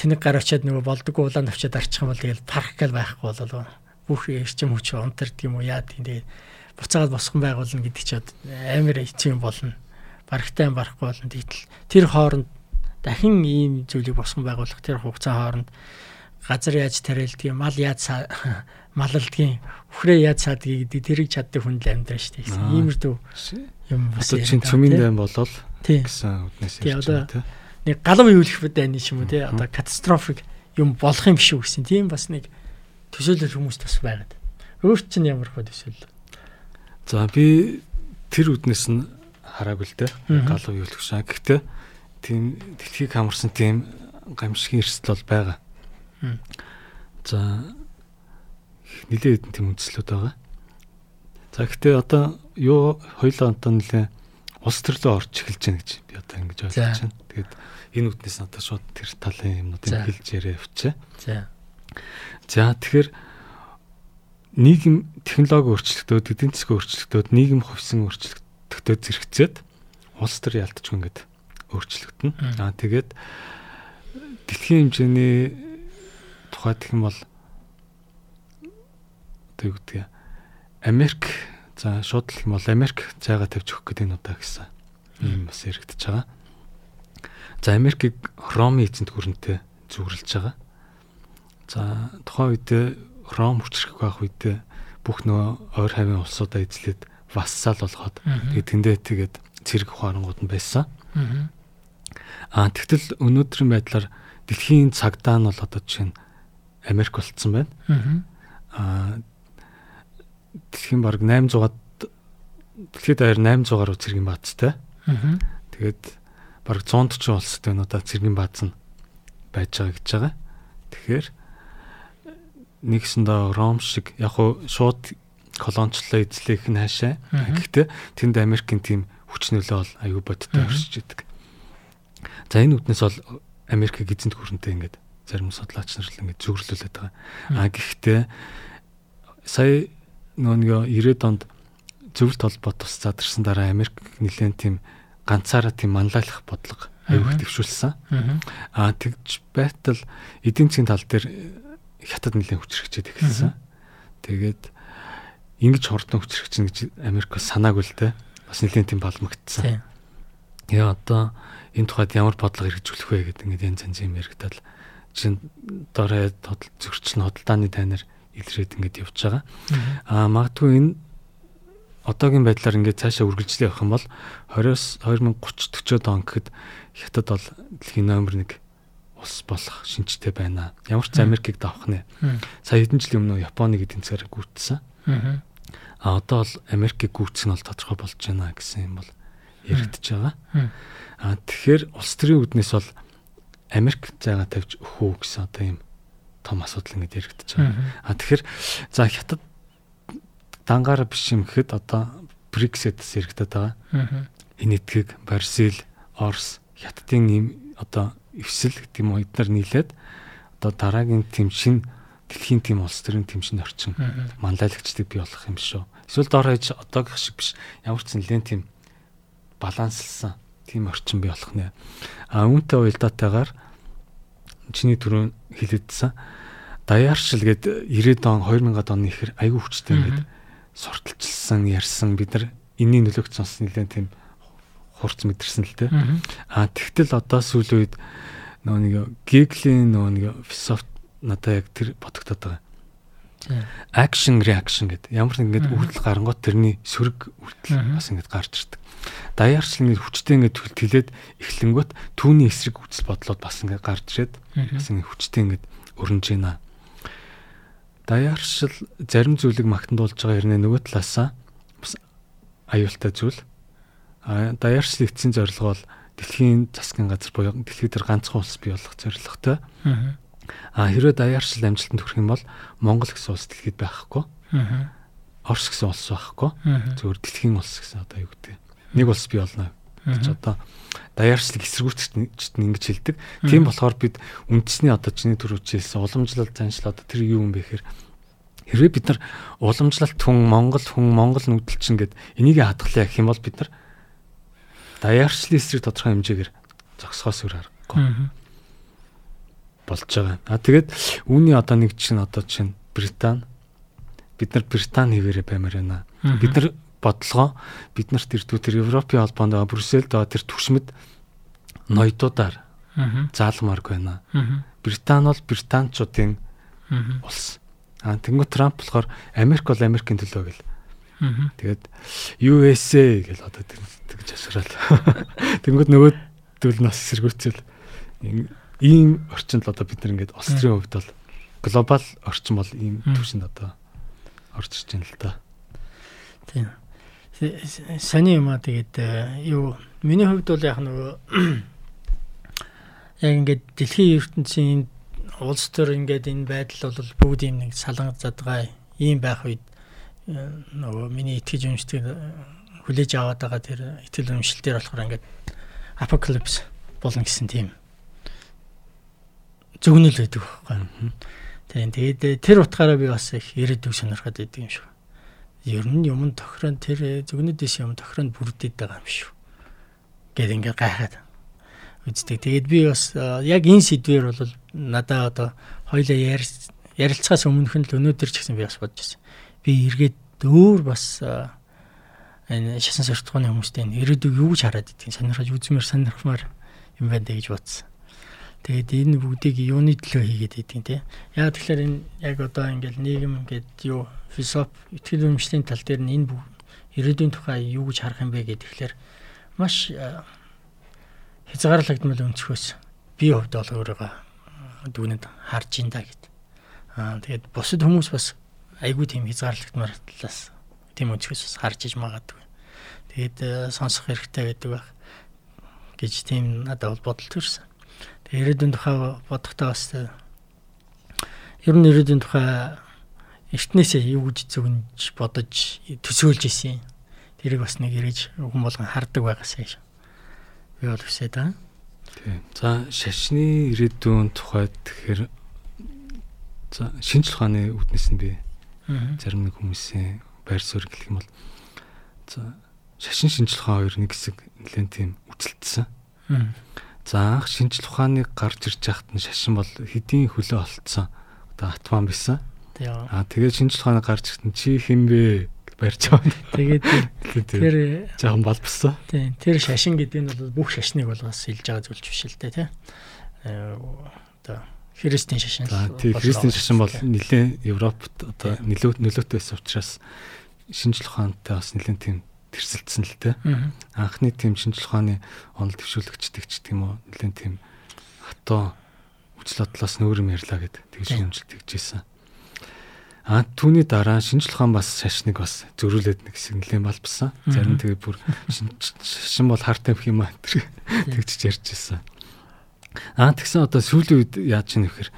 тэнэг гар очиад нөгөө болдгоо улаан авчиад арчих юм бол тэгэл паркал байхгүй болов бүх эрчим хүч унтардаг юм уу яа тийм тэгээд буцаагаад босгон байгуулна гэдэг чи амар хэцүү юм болно. Барагтай юм барахгүй болно тэгтэл тэр хооронд дахин ийм зүйлийг босгон байгуулах тэр хугацаа хооронд газар яаж тариалдгийг мал яаж малалдгийн үхрээ яаж саадгийг гэдэг тэрийг чаддаг хүн л амьдраа шүү дээ. Иймэрдүү юм бас одоо чин цөмийн дан болол гэсэн үгнээс ярьж байна тийм. Нэг галав бод байна юм уу тийм. Одоо катастрофик юм болох юм биш үү гэсэн. Тийм бас нэг төсөөлөл хүмүүст бас байгаад. Өөр чинь ямар хөө төсөөлөл. За би тэр үднэс нь хараагүй л дээ. Галав юулах шаа. Гэхдээ тийм дэлхийг хамарсан тийм гамшигын эрсдэл бол байгаа. За нилээ хэдэн тийм үндслүүд байгаа. За гэхдээ одоо юу хоёлоо одоо нилээ улс төрлөө орж эхэлж байна гэж би одоо ингэж ойлгож байна. Тэгээд энэ үтнээс одоо шууд тэр талын юмнуудыг хэлж яриа явчаа. За. За тэгэхээр нийгэм технологи өөрчлөлтөд, эдийн засгийн өөрчлөлтөд, нийгэм хувьсан өөрчлөлтөд зэрэгцээд улс төр ялтчихгүй ингээд өөрчлөгдөн. Аа тэгээд дэлхийн хэмжээний тухайд юм бол одоо юу гэдгийг Америк за шууд л юм бол Америк цайгаа тавьж өгөх гэдэг нь удаа гэсэн юм бас яригдчихэж байгаа. За Америкийг Ромын эзэнт гүрэнтэй зүгэрлж байгаа. За тухайн үед Ром хүчрэх байх үед бүх нөө ойр хавийн улсуудаа эзлээд вассал болгоод тэгээд тэндээ тэгээд цэрэг ухаангууд нь байсан. Аа тэгтэл өнөөдрийн байдлаар дэлхийн цагдаа нь бол одоо жишээ нь Америк болцсон байна. Аа дэлхийн баг 800-аад дэлхийд даяар 800 гаруй цэргийн баазтай. Тэгээд баг 140 улсад байна удаа цэргийн бааз нь байж байгаа гэж байгаа. Тэгэхээр нэгсэндээ Ром шиг яг хуу шууд колончлоо эзлэх нь хаашаа. Гэхдээ тэнд Америкийн тим хүч нөлөө бол аюу бодтой оршиж идэг. За энэ үднээс бол Америкийг эзэнт хүрэнтэй ингээд зарим судлаач нар л ингээд зөвөрлүүлээд байгаа. А гэхдээ сая нөгөө 90-ад онд зөвлөлт холбоот тус задарсан дараа Америк нэлээд тийм ганцаараа тийм манлайлах бодлого аюух төвшүүлсэн. Аа тэгж байтал эдийн засгийн тал дээр хятад нэлээд хүчрэгчээд эхэлсэн. Тэгээд ингэж хурдан хүчрэгчин гэж Америк санаагүй л дээ. Бас нэлээд тийм балмагдсан. Яа одоо энэ тухайд ямар бодлого хэрэгжүүлэх вэ гэдэг ингээд янз янз юм яригдал чин дорой зөрчил хөдөлтааны тайнаар илрээд ингээд явж байгаа. Аа магадгүй энэ одоогийн байдлаар ингээд цаашаа үргэлжлэх явах юм бол 20-с 2030 40 он гэхэд хятад бол дэлхийн номер 1 улс болох шинжтэй байна. Ямар ч Америкийг давах нэ. Сая хэдэн жилийн өмнө Японыг эдийн засгаар гүйцсэн. А одоо бол Америкийг гүйцэх нь бол тодорхой болж байна гэсэн юм бол яригдж байгаа. А тэгэхээр улс төрийн үднэс бол Америк зайгаа тавьж үү гэсэн одоо юм том асуудал ингэж яригдж байгаа. А тэгэхээр за хятад дангаараа биш юм гэхэд одоо Brexit-с яригдаад байгаа. Энэтхэг, Бразил, Орос, хятадын ийм одоо эвсэл гэдэг юм уу эдгээр нийлээд одоо дараагийн тэм шин дэлхийн тэм улс төрийн тэм шин орчин манлайлагчдыг бий болох юм шүү. Эсвэл доор хаяж одоогийнх шиг биш ямар ч нэлээд тэм баланслсан тийм орчин бий болох нэ. А үүнтэй уялдаатайгаар чиний түрүүн хэлэдсэн даяаршил гээд 90-ад он 2000-ад оны ихэр аягүй хүчтэй ингээд сурталчилсан ярьсан бид нар энэний нөлөөгч сонс нэлээд тийм хурц мэдэрсэн л дээ. А тэгтэл одоо сүүлийн үед нөгөө нэг гиглийн нөгөө нэг философи надад яг тэр бодогдоод байгаа. Action reaction гэдэг. Ямар нэг ингэж үйлдэл гарангууд тэрний сөрөг үйлдэл бас ингэж гарч ирдэг. Даяарчл ингэ хүчтэй ингэ тэлээд эхлэнгүүт түүний эсрэг үзэл бодлоод бас ингэ гарч ирээд бас ингэ хүчтэй ингэ өрнөж байна. Даяарчл зарим зүйлийг магтандуулж байгаа хэрнээ нөгөө талаасаа бас аюултай зүйл А даяарчлал эцсийн зорилго бол дэлхийн засгийн газар буюу дэлхийд дээр ганцхан улс бий болох зорилготой. Аа хэрвээ даяарчлал амжилтанд хүрэх юм бол Монгол гэсэн улс дэлхийд байхгүй. Орос гэсэн улс байхгүй. Зөвхөн дэлхийн улс гэсэн одоо юу гэдэг. Нэг улс бий болно гэж одоо даяарчлал эсэргүүцэгчд нь ингэж хэлдэг. Тийм болохоор бид үндэсний одоо чиний төрөвчилсэн уламжлал заншил одоо тэр юу юм бэ гэхээр хэрвээ бид нар уламжлалт хүн Монгол хүн Монгол нүүдэлчин гэд энийг хадгалъя гэх юм бол бид нар даяарчлалын эсрэг тодорхой хэмжээгээр зогсохоос өөр аргагүй болж байгаа. А тэгээд үүний одоо нэг чинь одоо чинь Британи бид нар Британи хэвээрээ баймаар байна. Бид нар бодлогоо бид нарт ирдүү тэр Европын холбоонд байгаа тэр түвшмэд ноёдуудаар заалмаарг байна. Британи бол британчуудын улс. А тэнгуү Трамп болохоор Америк бол Америкийн төлөө гэл Тэгээд USA гэж одоо тэгж ашиглал. Тэнгүүд нөгөө зүйл нас эсэргүүцэл ийм орчинд л одоо бид нар ингээд Австрийн хувьд бол глобал орчин бол ийм төвшөнд одоо орж ирж байна л да. Тийм. Саний юм аа тэгээд э, юу миний хувьд бол яг нөгөө яг ингээд дэлхийн ертөнцийн улс төр ингээд энэ байдал бол бүгд юм нэг салан задгай ийм байх үед нөгөө миний итгэж өмшдөг хүлээж аваад байгаа тэр итгэл өмшил дээр болохоор ингээд апокалипс болно гэсэн тийм зөвнөл байдаг байхгүй. Тийм тэгээд тэр утгаараа би бас их ирээдүйг сонирхоод байдаг юм шүү. Ер нь юм тохирон тэр зөвнөдөөс юм тохиронд бүрдээд байгаа юм шүү. Гэт ингээд гайхаад үздэг. Тэгээд би бас яг энэ сэдвэр бол надаа одоо хоёлаа ярилцахаас өмнөх нь л өнөөдөр ч гэсэн би бас бодож байсан би эргээд өөр бас энэ шасан сортгооны хүмүүстэй ирээдүйг юу гэж хараад идэх сонирхож үзмээр сонирхмаар юм байна гэж бодсон. Тэгээд энэ бүгдийг юуны төлөө хийгээд идэв те. Яг тэгэхээр энэ яг одоо ингээл нийгэм ингээд юу философи итгэл үнэмшлийн тал дээр нь энэ ирээдүйн тухай юу гэж харах юм бэ гэхээр маш хязгаарлагдмал өнцгөөс би хувьд бол өөрийгөө дүгнэд харж ин да гэд. Аа тэгээд бусад хүмүүс бас айгүй тийм хязгаарлагдмал талаас тийм өнцгөөс бас харж иж магадгүй. Тэгээд сонсох хэрэгтэй гэдэг байх гэж тийм надад бол бодол төрсэн. Ирээдүйн тухай бодохдоо бас ер нь ирээдүйн тухай эртнээсээ юу гэж зөвнж бодож төсөөлж исэн. Тэрийг бас нэг эргэж хүн болгон хардаг байгаасаа шүү. Би бол хүсэж байгаа. Тийм. За шашны ирээдүйн тухайд тэгэхээр за шинжлэх ухааны үүднээс нь би зарим нэг хүмүүсийн байр суурь гэх юм бол за шашин шинжлэх ухаан хоёр нэг хэсэг нэлээд тийм үцэлдсэн. За анх шинжлэх ухааныг гарч ирж байхад нь шашин бол хэдийн хөлөө олцсон. Одоо атман байсан. Аа тэгээд шинжлэх ухааныг гарч ирэхэд чи хинбэ барьж байгаа. Тэгээд тэр жоохон балбсан. Тийм. Тэр шашин гэдэг нь бол бүх шашныг бол бас илж байгаа зүйлч биш л дээ, тийм. Одоо христийн шашин. За тийм христийн шашин бол нэлээд Европт одоо нөлөө нөлөөтэй байсан учраас шинжлэх ухаантай бас нэлээд тийм тэрсэлдсэн л те. Анхны тийм шинжлэх ухааны онол төвшүүлэгчдэг ч тийм үү нэлээд тийм хатуу үжил бодлоос нүүр юм ярьлаа гэд тэгж хэмжилт тэгжсэн. А түүний дараа шинжлэх ухаан бас шашныг бас зөрүүлээд нэг хэсэг нэлээд балбсан. Зарим тэгээ бүр шашин бол харт тавих юм аа тэгж ярьжсэн. А тэгсэн одоо сүүлийн үед яаж чинь вэхэр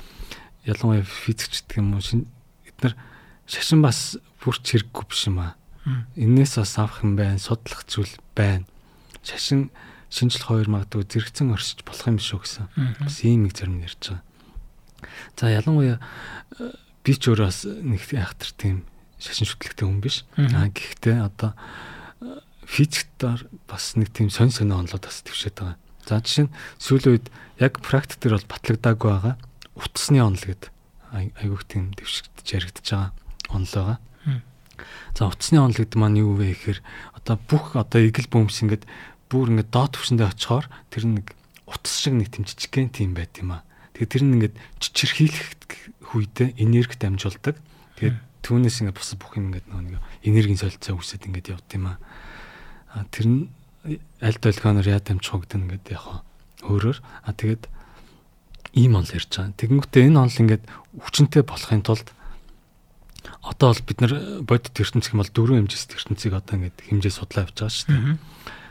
ялангуяа физикч гэх юм уу эдгээр шашин бас бүр чирэггүй биш юм аа Энээс бас авах юм байна, судлах зүйл байна. Шашин шинжлэх хоёр магадгүй зэрэгцэн оршиж болох юм шүү гэсэн. Бас ийм нэг зарим ярьж байгаа. За ялангуяа э, би ч өөрөө бас нэг айхтар тийм шашин шүтлэгтэй хүн биш. Аа гэхдээ одоо э, физиктээр бас нэг тийм сонь сонь онолоод бас твшээд байгаа. За жишээ нь сүүлийн үед яг практик дээр бол батлагдаагүй байгаа. Утасны онол гэдэг айгүйх тийм твшигдэж яригдж байгаа онол байгаа. За утасны онол гэдэг маань юу вэ гэхээр одоо бүх одоо игэл бөмс ингээд бүр ингээд доод төвшөндөө очихоор тэр нэг утас шиг нэг тийм жижигхэн тийм байт юм аа. Тэгээ тэр нь ингээд чичирхийлэх хүйдэ энерги дамжуулдаг. Тэгээд түүнээс ингээд бус бүх юм ингээд нэг энергийн солилцоо үүсээд ингээд явд юм аа. Тэр нь аль толгооноор яа дамжих гэдэг ингээд яг өөрөөр а тэгээд ийм онл ярьж байгаа. Тэгэнгүүтээ энэ онл ингээд хүчнтэй болохын тулд одоо бол бид нар бодит ертөнцийн бол дөрвөн хэмжээст ертөнцийг одоо ингээд хэмжээ судлаа явж байгаа шүү дээ.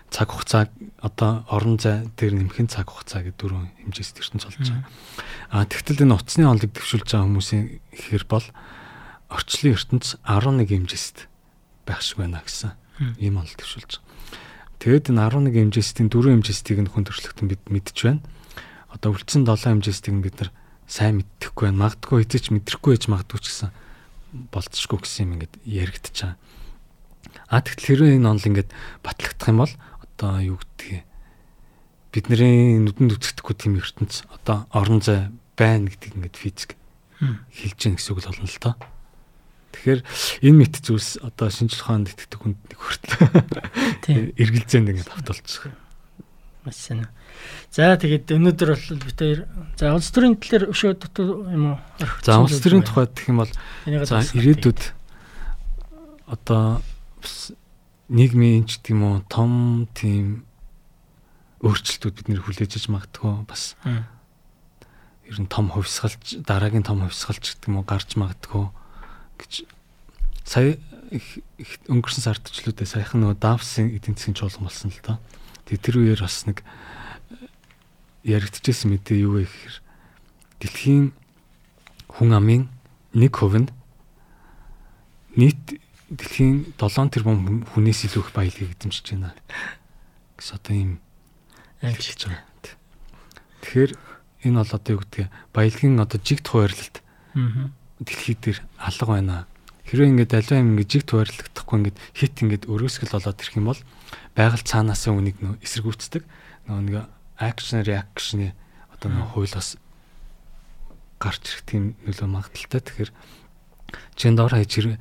Цаг хугацаа одоо орон зай дээр нэмхэн цаг хугацаа гэдэг дөрвөн хэмжээст ертөнц болж байгаа. А тэгтэл энэ утасны онолыг төвшүүлж байгаа хүмүүсийн ихэр бол орчлын ертөнц 11 хэмжээст байх шиг байна гэсэн ийм онол төвшүүлж байгаа. Тэгэд энэ 11 хэмжээстийн дөрвөн хэмжээстийг нь хүн төрөлхтөн бид мэдж байна. Одоо үлдсэн 7 хэмжээстийг нь бид нар сайн мэддэхгүй байна. Магадгүй хэзээ ч мэдрэхгүй байж магадгүй ч гэсэн болцсохгүй гэсэн юм ингээд яригдчих чаа. А тэгтэл хэрвээ энэ онол ингээд батлагдах юм бол одоо юу гэдгийг бидний нүдэнд үзэгдэхгүй тийм ертөнц одоо орон зай байна гэдгийг ингээд физик хэлж гин гэсэн үг л болно л тоо. Тэгэхээр энэ мэт зүйлс одоо шинжлэх ухаанд итгэдэг хүнд хүртэл эргэлзээнд ингээд автуулчих. Маш сайн. За тэгээд өнөөдөр бол бид хоёр за улс төрийн талаар өшөө дутуу юм уу? За улс төрийн тухайд гэх юм бол за ирээдүйд одоо нийгмийн ч тийм үү том тийм өөрчлөлтүүд бид нэр хүлээж иж магадгүй бас ер нь том хувьсгалж дараагийн том хувьсгалж гэдэг юм уу гарч магадгүй гэж сая өнгөрсөн сард ч лүүдээ саяхан нөгөө Давсын эдийн засгийн чуулган болсон л доо. Тэгээ тэр үеэр бас нэг яригдчихсэн мэдээ юу вэ гэхээр дэлхийн хүн амын 1% нь нийт дэлхийн 7 тэрбум хүнээс илүү их баялагийг эзэмшиж байна. Гэс одоо ийм айлчилж байгаа. Тэгэхээр энэ бол одоо юу гэдгийг баялагын одоо жигт хуваарлалт дэлхий дээр алга байна. Хэрвээ ингээд аливаа юм ингээд жигт хуваарлагдахгүй ингээд хит ингээд өрөөсгөл болоод ирэх юм бол байгаль цаанаасаа үнийг нөө эсэргүүцдэг. Нөгөө нэг акшн реакшны одоо нэг хуулиас гарч ирэх тийм нөлөө магадaltaй. Тэгэхээр чин дор хаяж хэрэг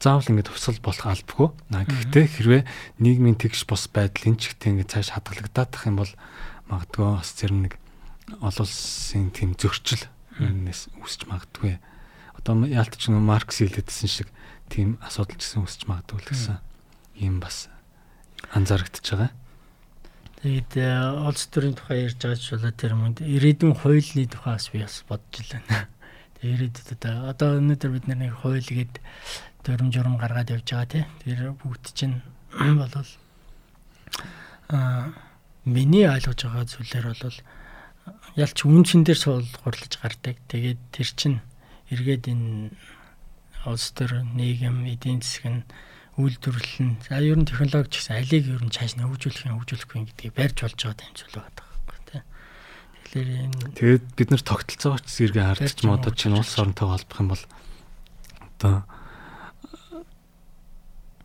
заавал ингэж хувьсгал болох албагүй. Аа гэхдээ хэрвээ нийгмийн тэгш бус байдал энэ чигтээ ингэж цааш хадгалагдаад тах юм бол магадгүй бас зэрэг нэг олон улсын тийм зөрчил энэс үүсч магадгүй. Одоо яалтч нэг Маркс хэлээдсэн шиг тийм асуудал ч гэсэн үүсч магадгүй л гэсэн юм бас анзаарэгдэж байгаа. Тэгээд улс төрийн тухай ярьж байгаа ч болоо тэр мөнд ирээдүйн хуулийн тухай бас би бас бодож байна. Тэгээд ирээдүйд одоо өнөөдөр бид нэг хууль гээд дүрм журм гаргаад явж байгаа тий. Тэр бүгд чинь болвол аа миний ойлгож байгаа зүйлээр бол ялч үн чин дээр суулгуурлаж гардаг. Тэгээд тэр чинь эргээд энэ улс төр нийгэм эдийн засаг нь үйлдвэрлэл нь за ер нь технологи гэсэн алийг ер нь цааш нь хөгжүүлэх юм хөгжүүлэхгүй гэдгийг барьж болж байгаа зүйл байгаа байхгүй. Тэгэхээр энэ Тэгээд бид нар тогтолцоогооч зэрэг хардж модод чинь улс оронтой холбох юм бол одоо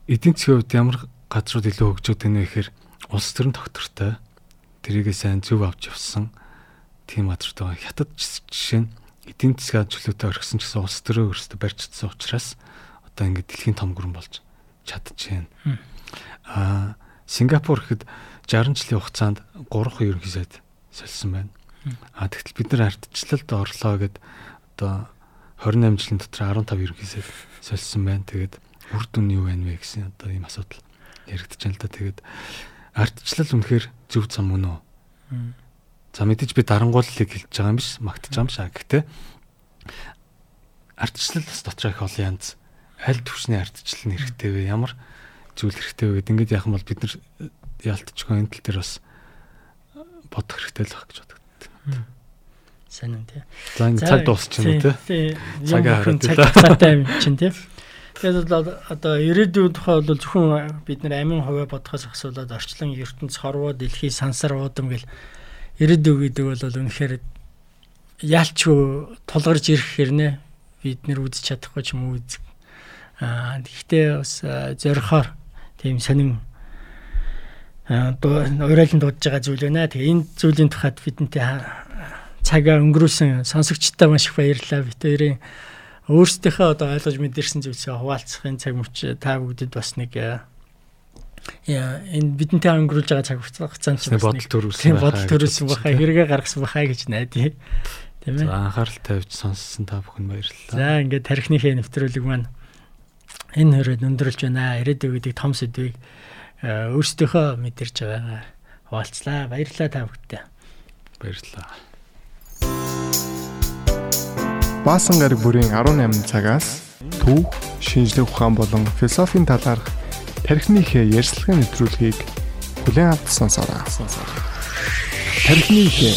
эдийн засгийн хувьд ямар газрууд илүү хөгжөөд байна вэ гэхээр улс төрийн тогтвортой тэрийгээ сайн зөв авч явсан тийм газрууд байгаа. Хятад жишээ нь эдийн засгийн чөлөөтэй орхисон гэсэн улс төрөө өөрсдөө барьцсан учраас одоо ингээд дэлхийн том гүрэн болж чадчихээн. Аа Сингапур гэхэд 60 жилийн хугацаанд 3 ерөнхий сайд солисон байна. Аа тэгтэл бид нар ардчлалд орлоо гэд одоо 28 жилийн дотор 15 ерөнхий сайд солисон байна. Тэгээд үр дүн юу байна вэ гэсэн одоо ийм асуудал яригдж байна л да. Тэгээд ардчлал үнэхээр зөв зам мөн үү? За мэдээж би дарангууллыг хэлж байгаа юм биш, магтаж байгаа юм шаа. Гэхдээ ардчлал бас дотор их олон янз аль төвчний ардчлал нь хэрэгтэй вэ? Ямар зүйл хэрэгтэй вэ гэдэг ингээд яах юм бол бид нар яалтчгүй энэ тал дээр бас бодох хэрэгтэй л байх гэж боддог. сайн юм тий. За ингэ цаг дуусчихна тий. Цагаа хараад цагтай юм чинь тий. Тэгээд одоо ирээдүйн тухай бол зөвхөн бид нар амин хувиа бодохоос асуулаад орчлон ертөнц хорвоо дэлхий сансар уудам гэл ирээдүй гэдэг бол үнэхээр яалчгүй тулгарч ирэх хэрнээ бид нэр үзэж чадахгүй ч юм уу гэхдээ бас зорихоор тийм сонин уриалан дуудаж байгаа зүйл байна. Тэгээ энэ зүйлийн тухайд бидэнтэй цагаа өнгөрүүлсэн сонсогчтой маш их баярлалаа. Хоёрын өөрсдийнхөө одоо ойлгож мэдэрсэн зүйлсээ хуваалцахын цаг мөч та бүгдэд бас нэг яа энэ бидэнтэй өнгөрүүлж байгаа цаг хугацаанд ч бас бодол төрүүлсэн байхаа бодол төрүүлсэн байхаа хэрэгэ гаргасан байхаа гэж найдаа. Тийм ээ. За анхаарал тавьж сонссон та бүхэн баярлалаа. За ингээд тарихныхээ нэвтрүүлэг маань энэ хөрөд өндөрлж байна. Ирээдүй гэдэг том сэдвийг э, өөрсдийнхөө мэдэрч байгаа хуваалцлаа. Баярлалаа та бүхэндээ. Баярлалаа. Баасан гараг бүрийн 18 цагаас түүх, шинжлэх ухаан болон философийн талаарх тархины хэ ярьцлагын нэвтрүүлгийг бүлээн авч сонсоорой. Тархины хэ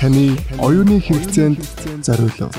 таны оюуны хэрэгцээнд зориулав.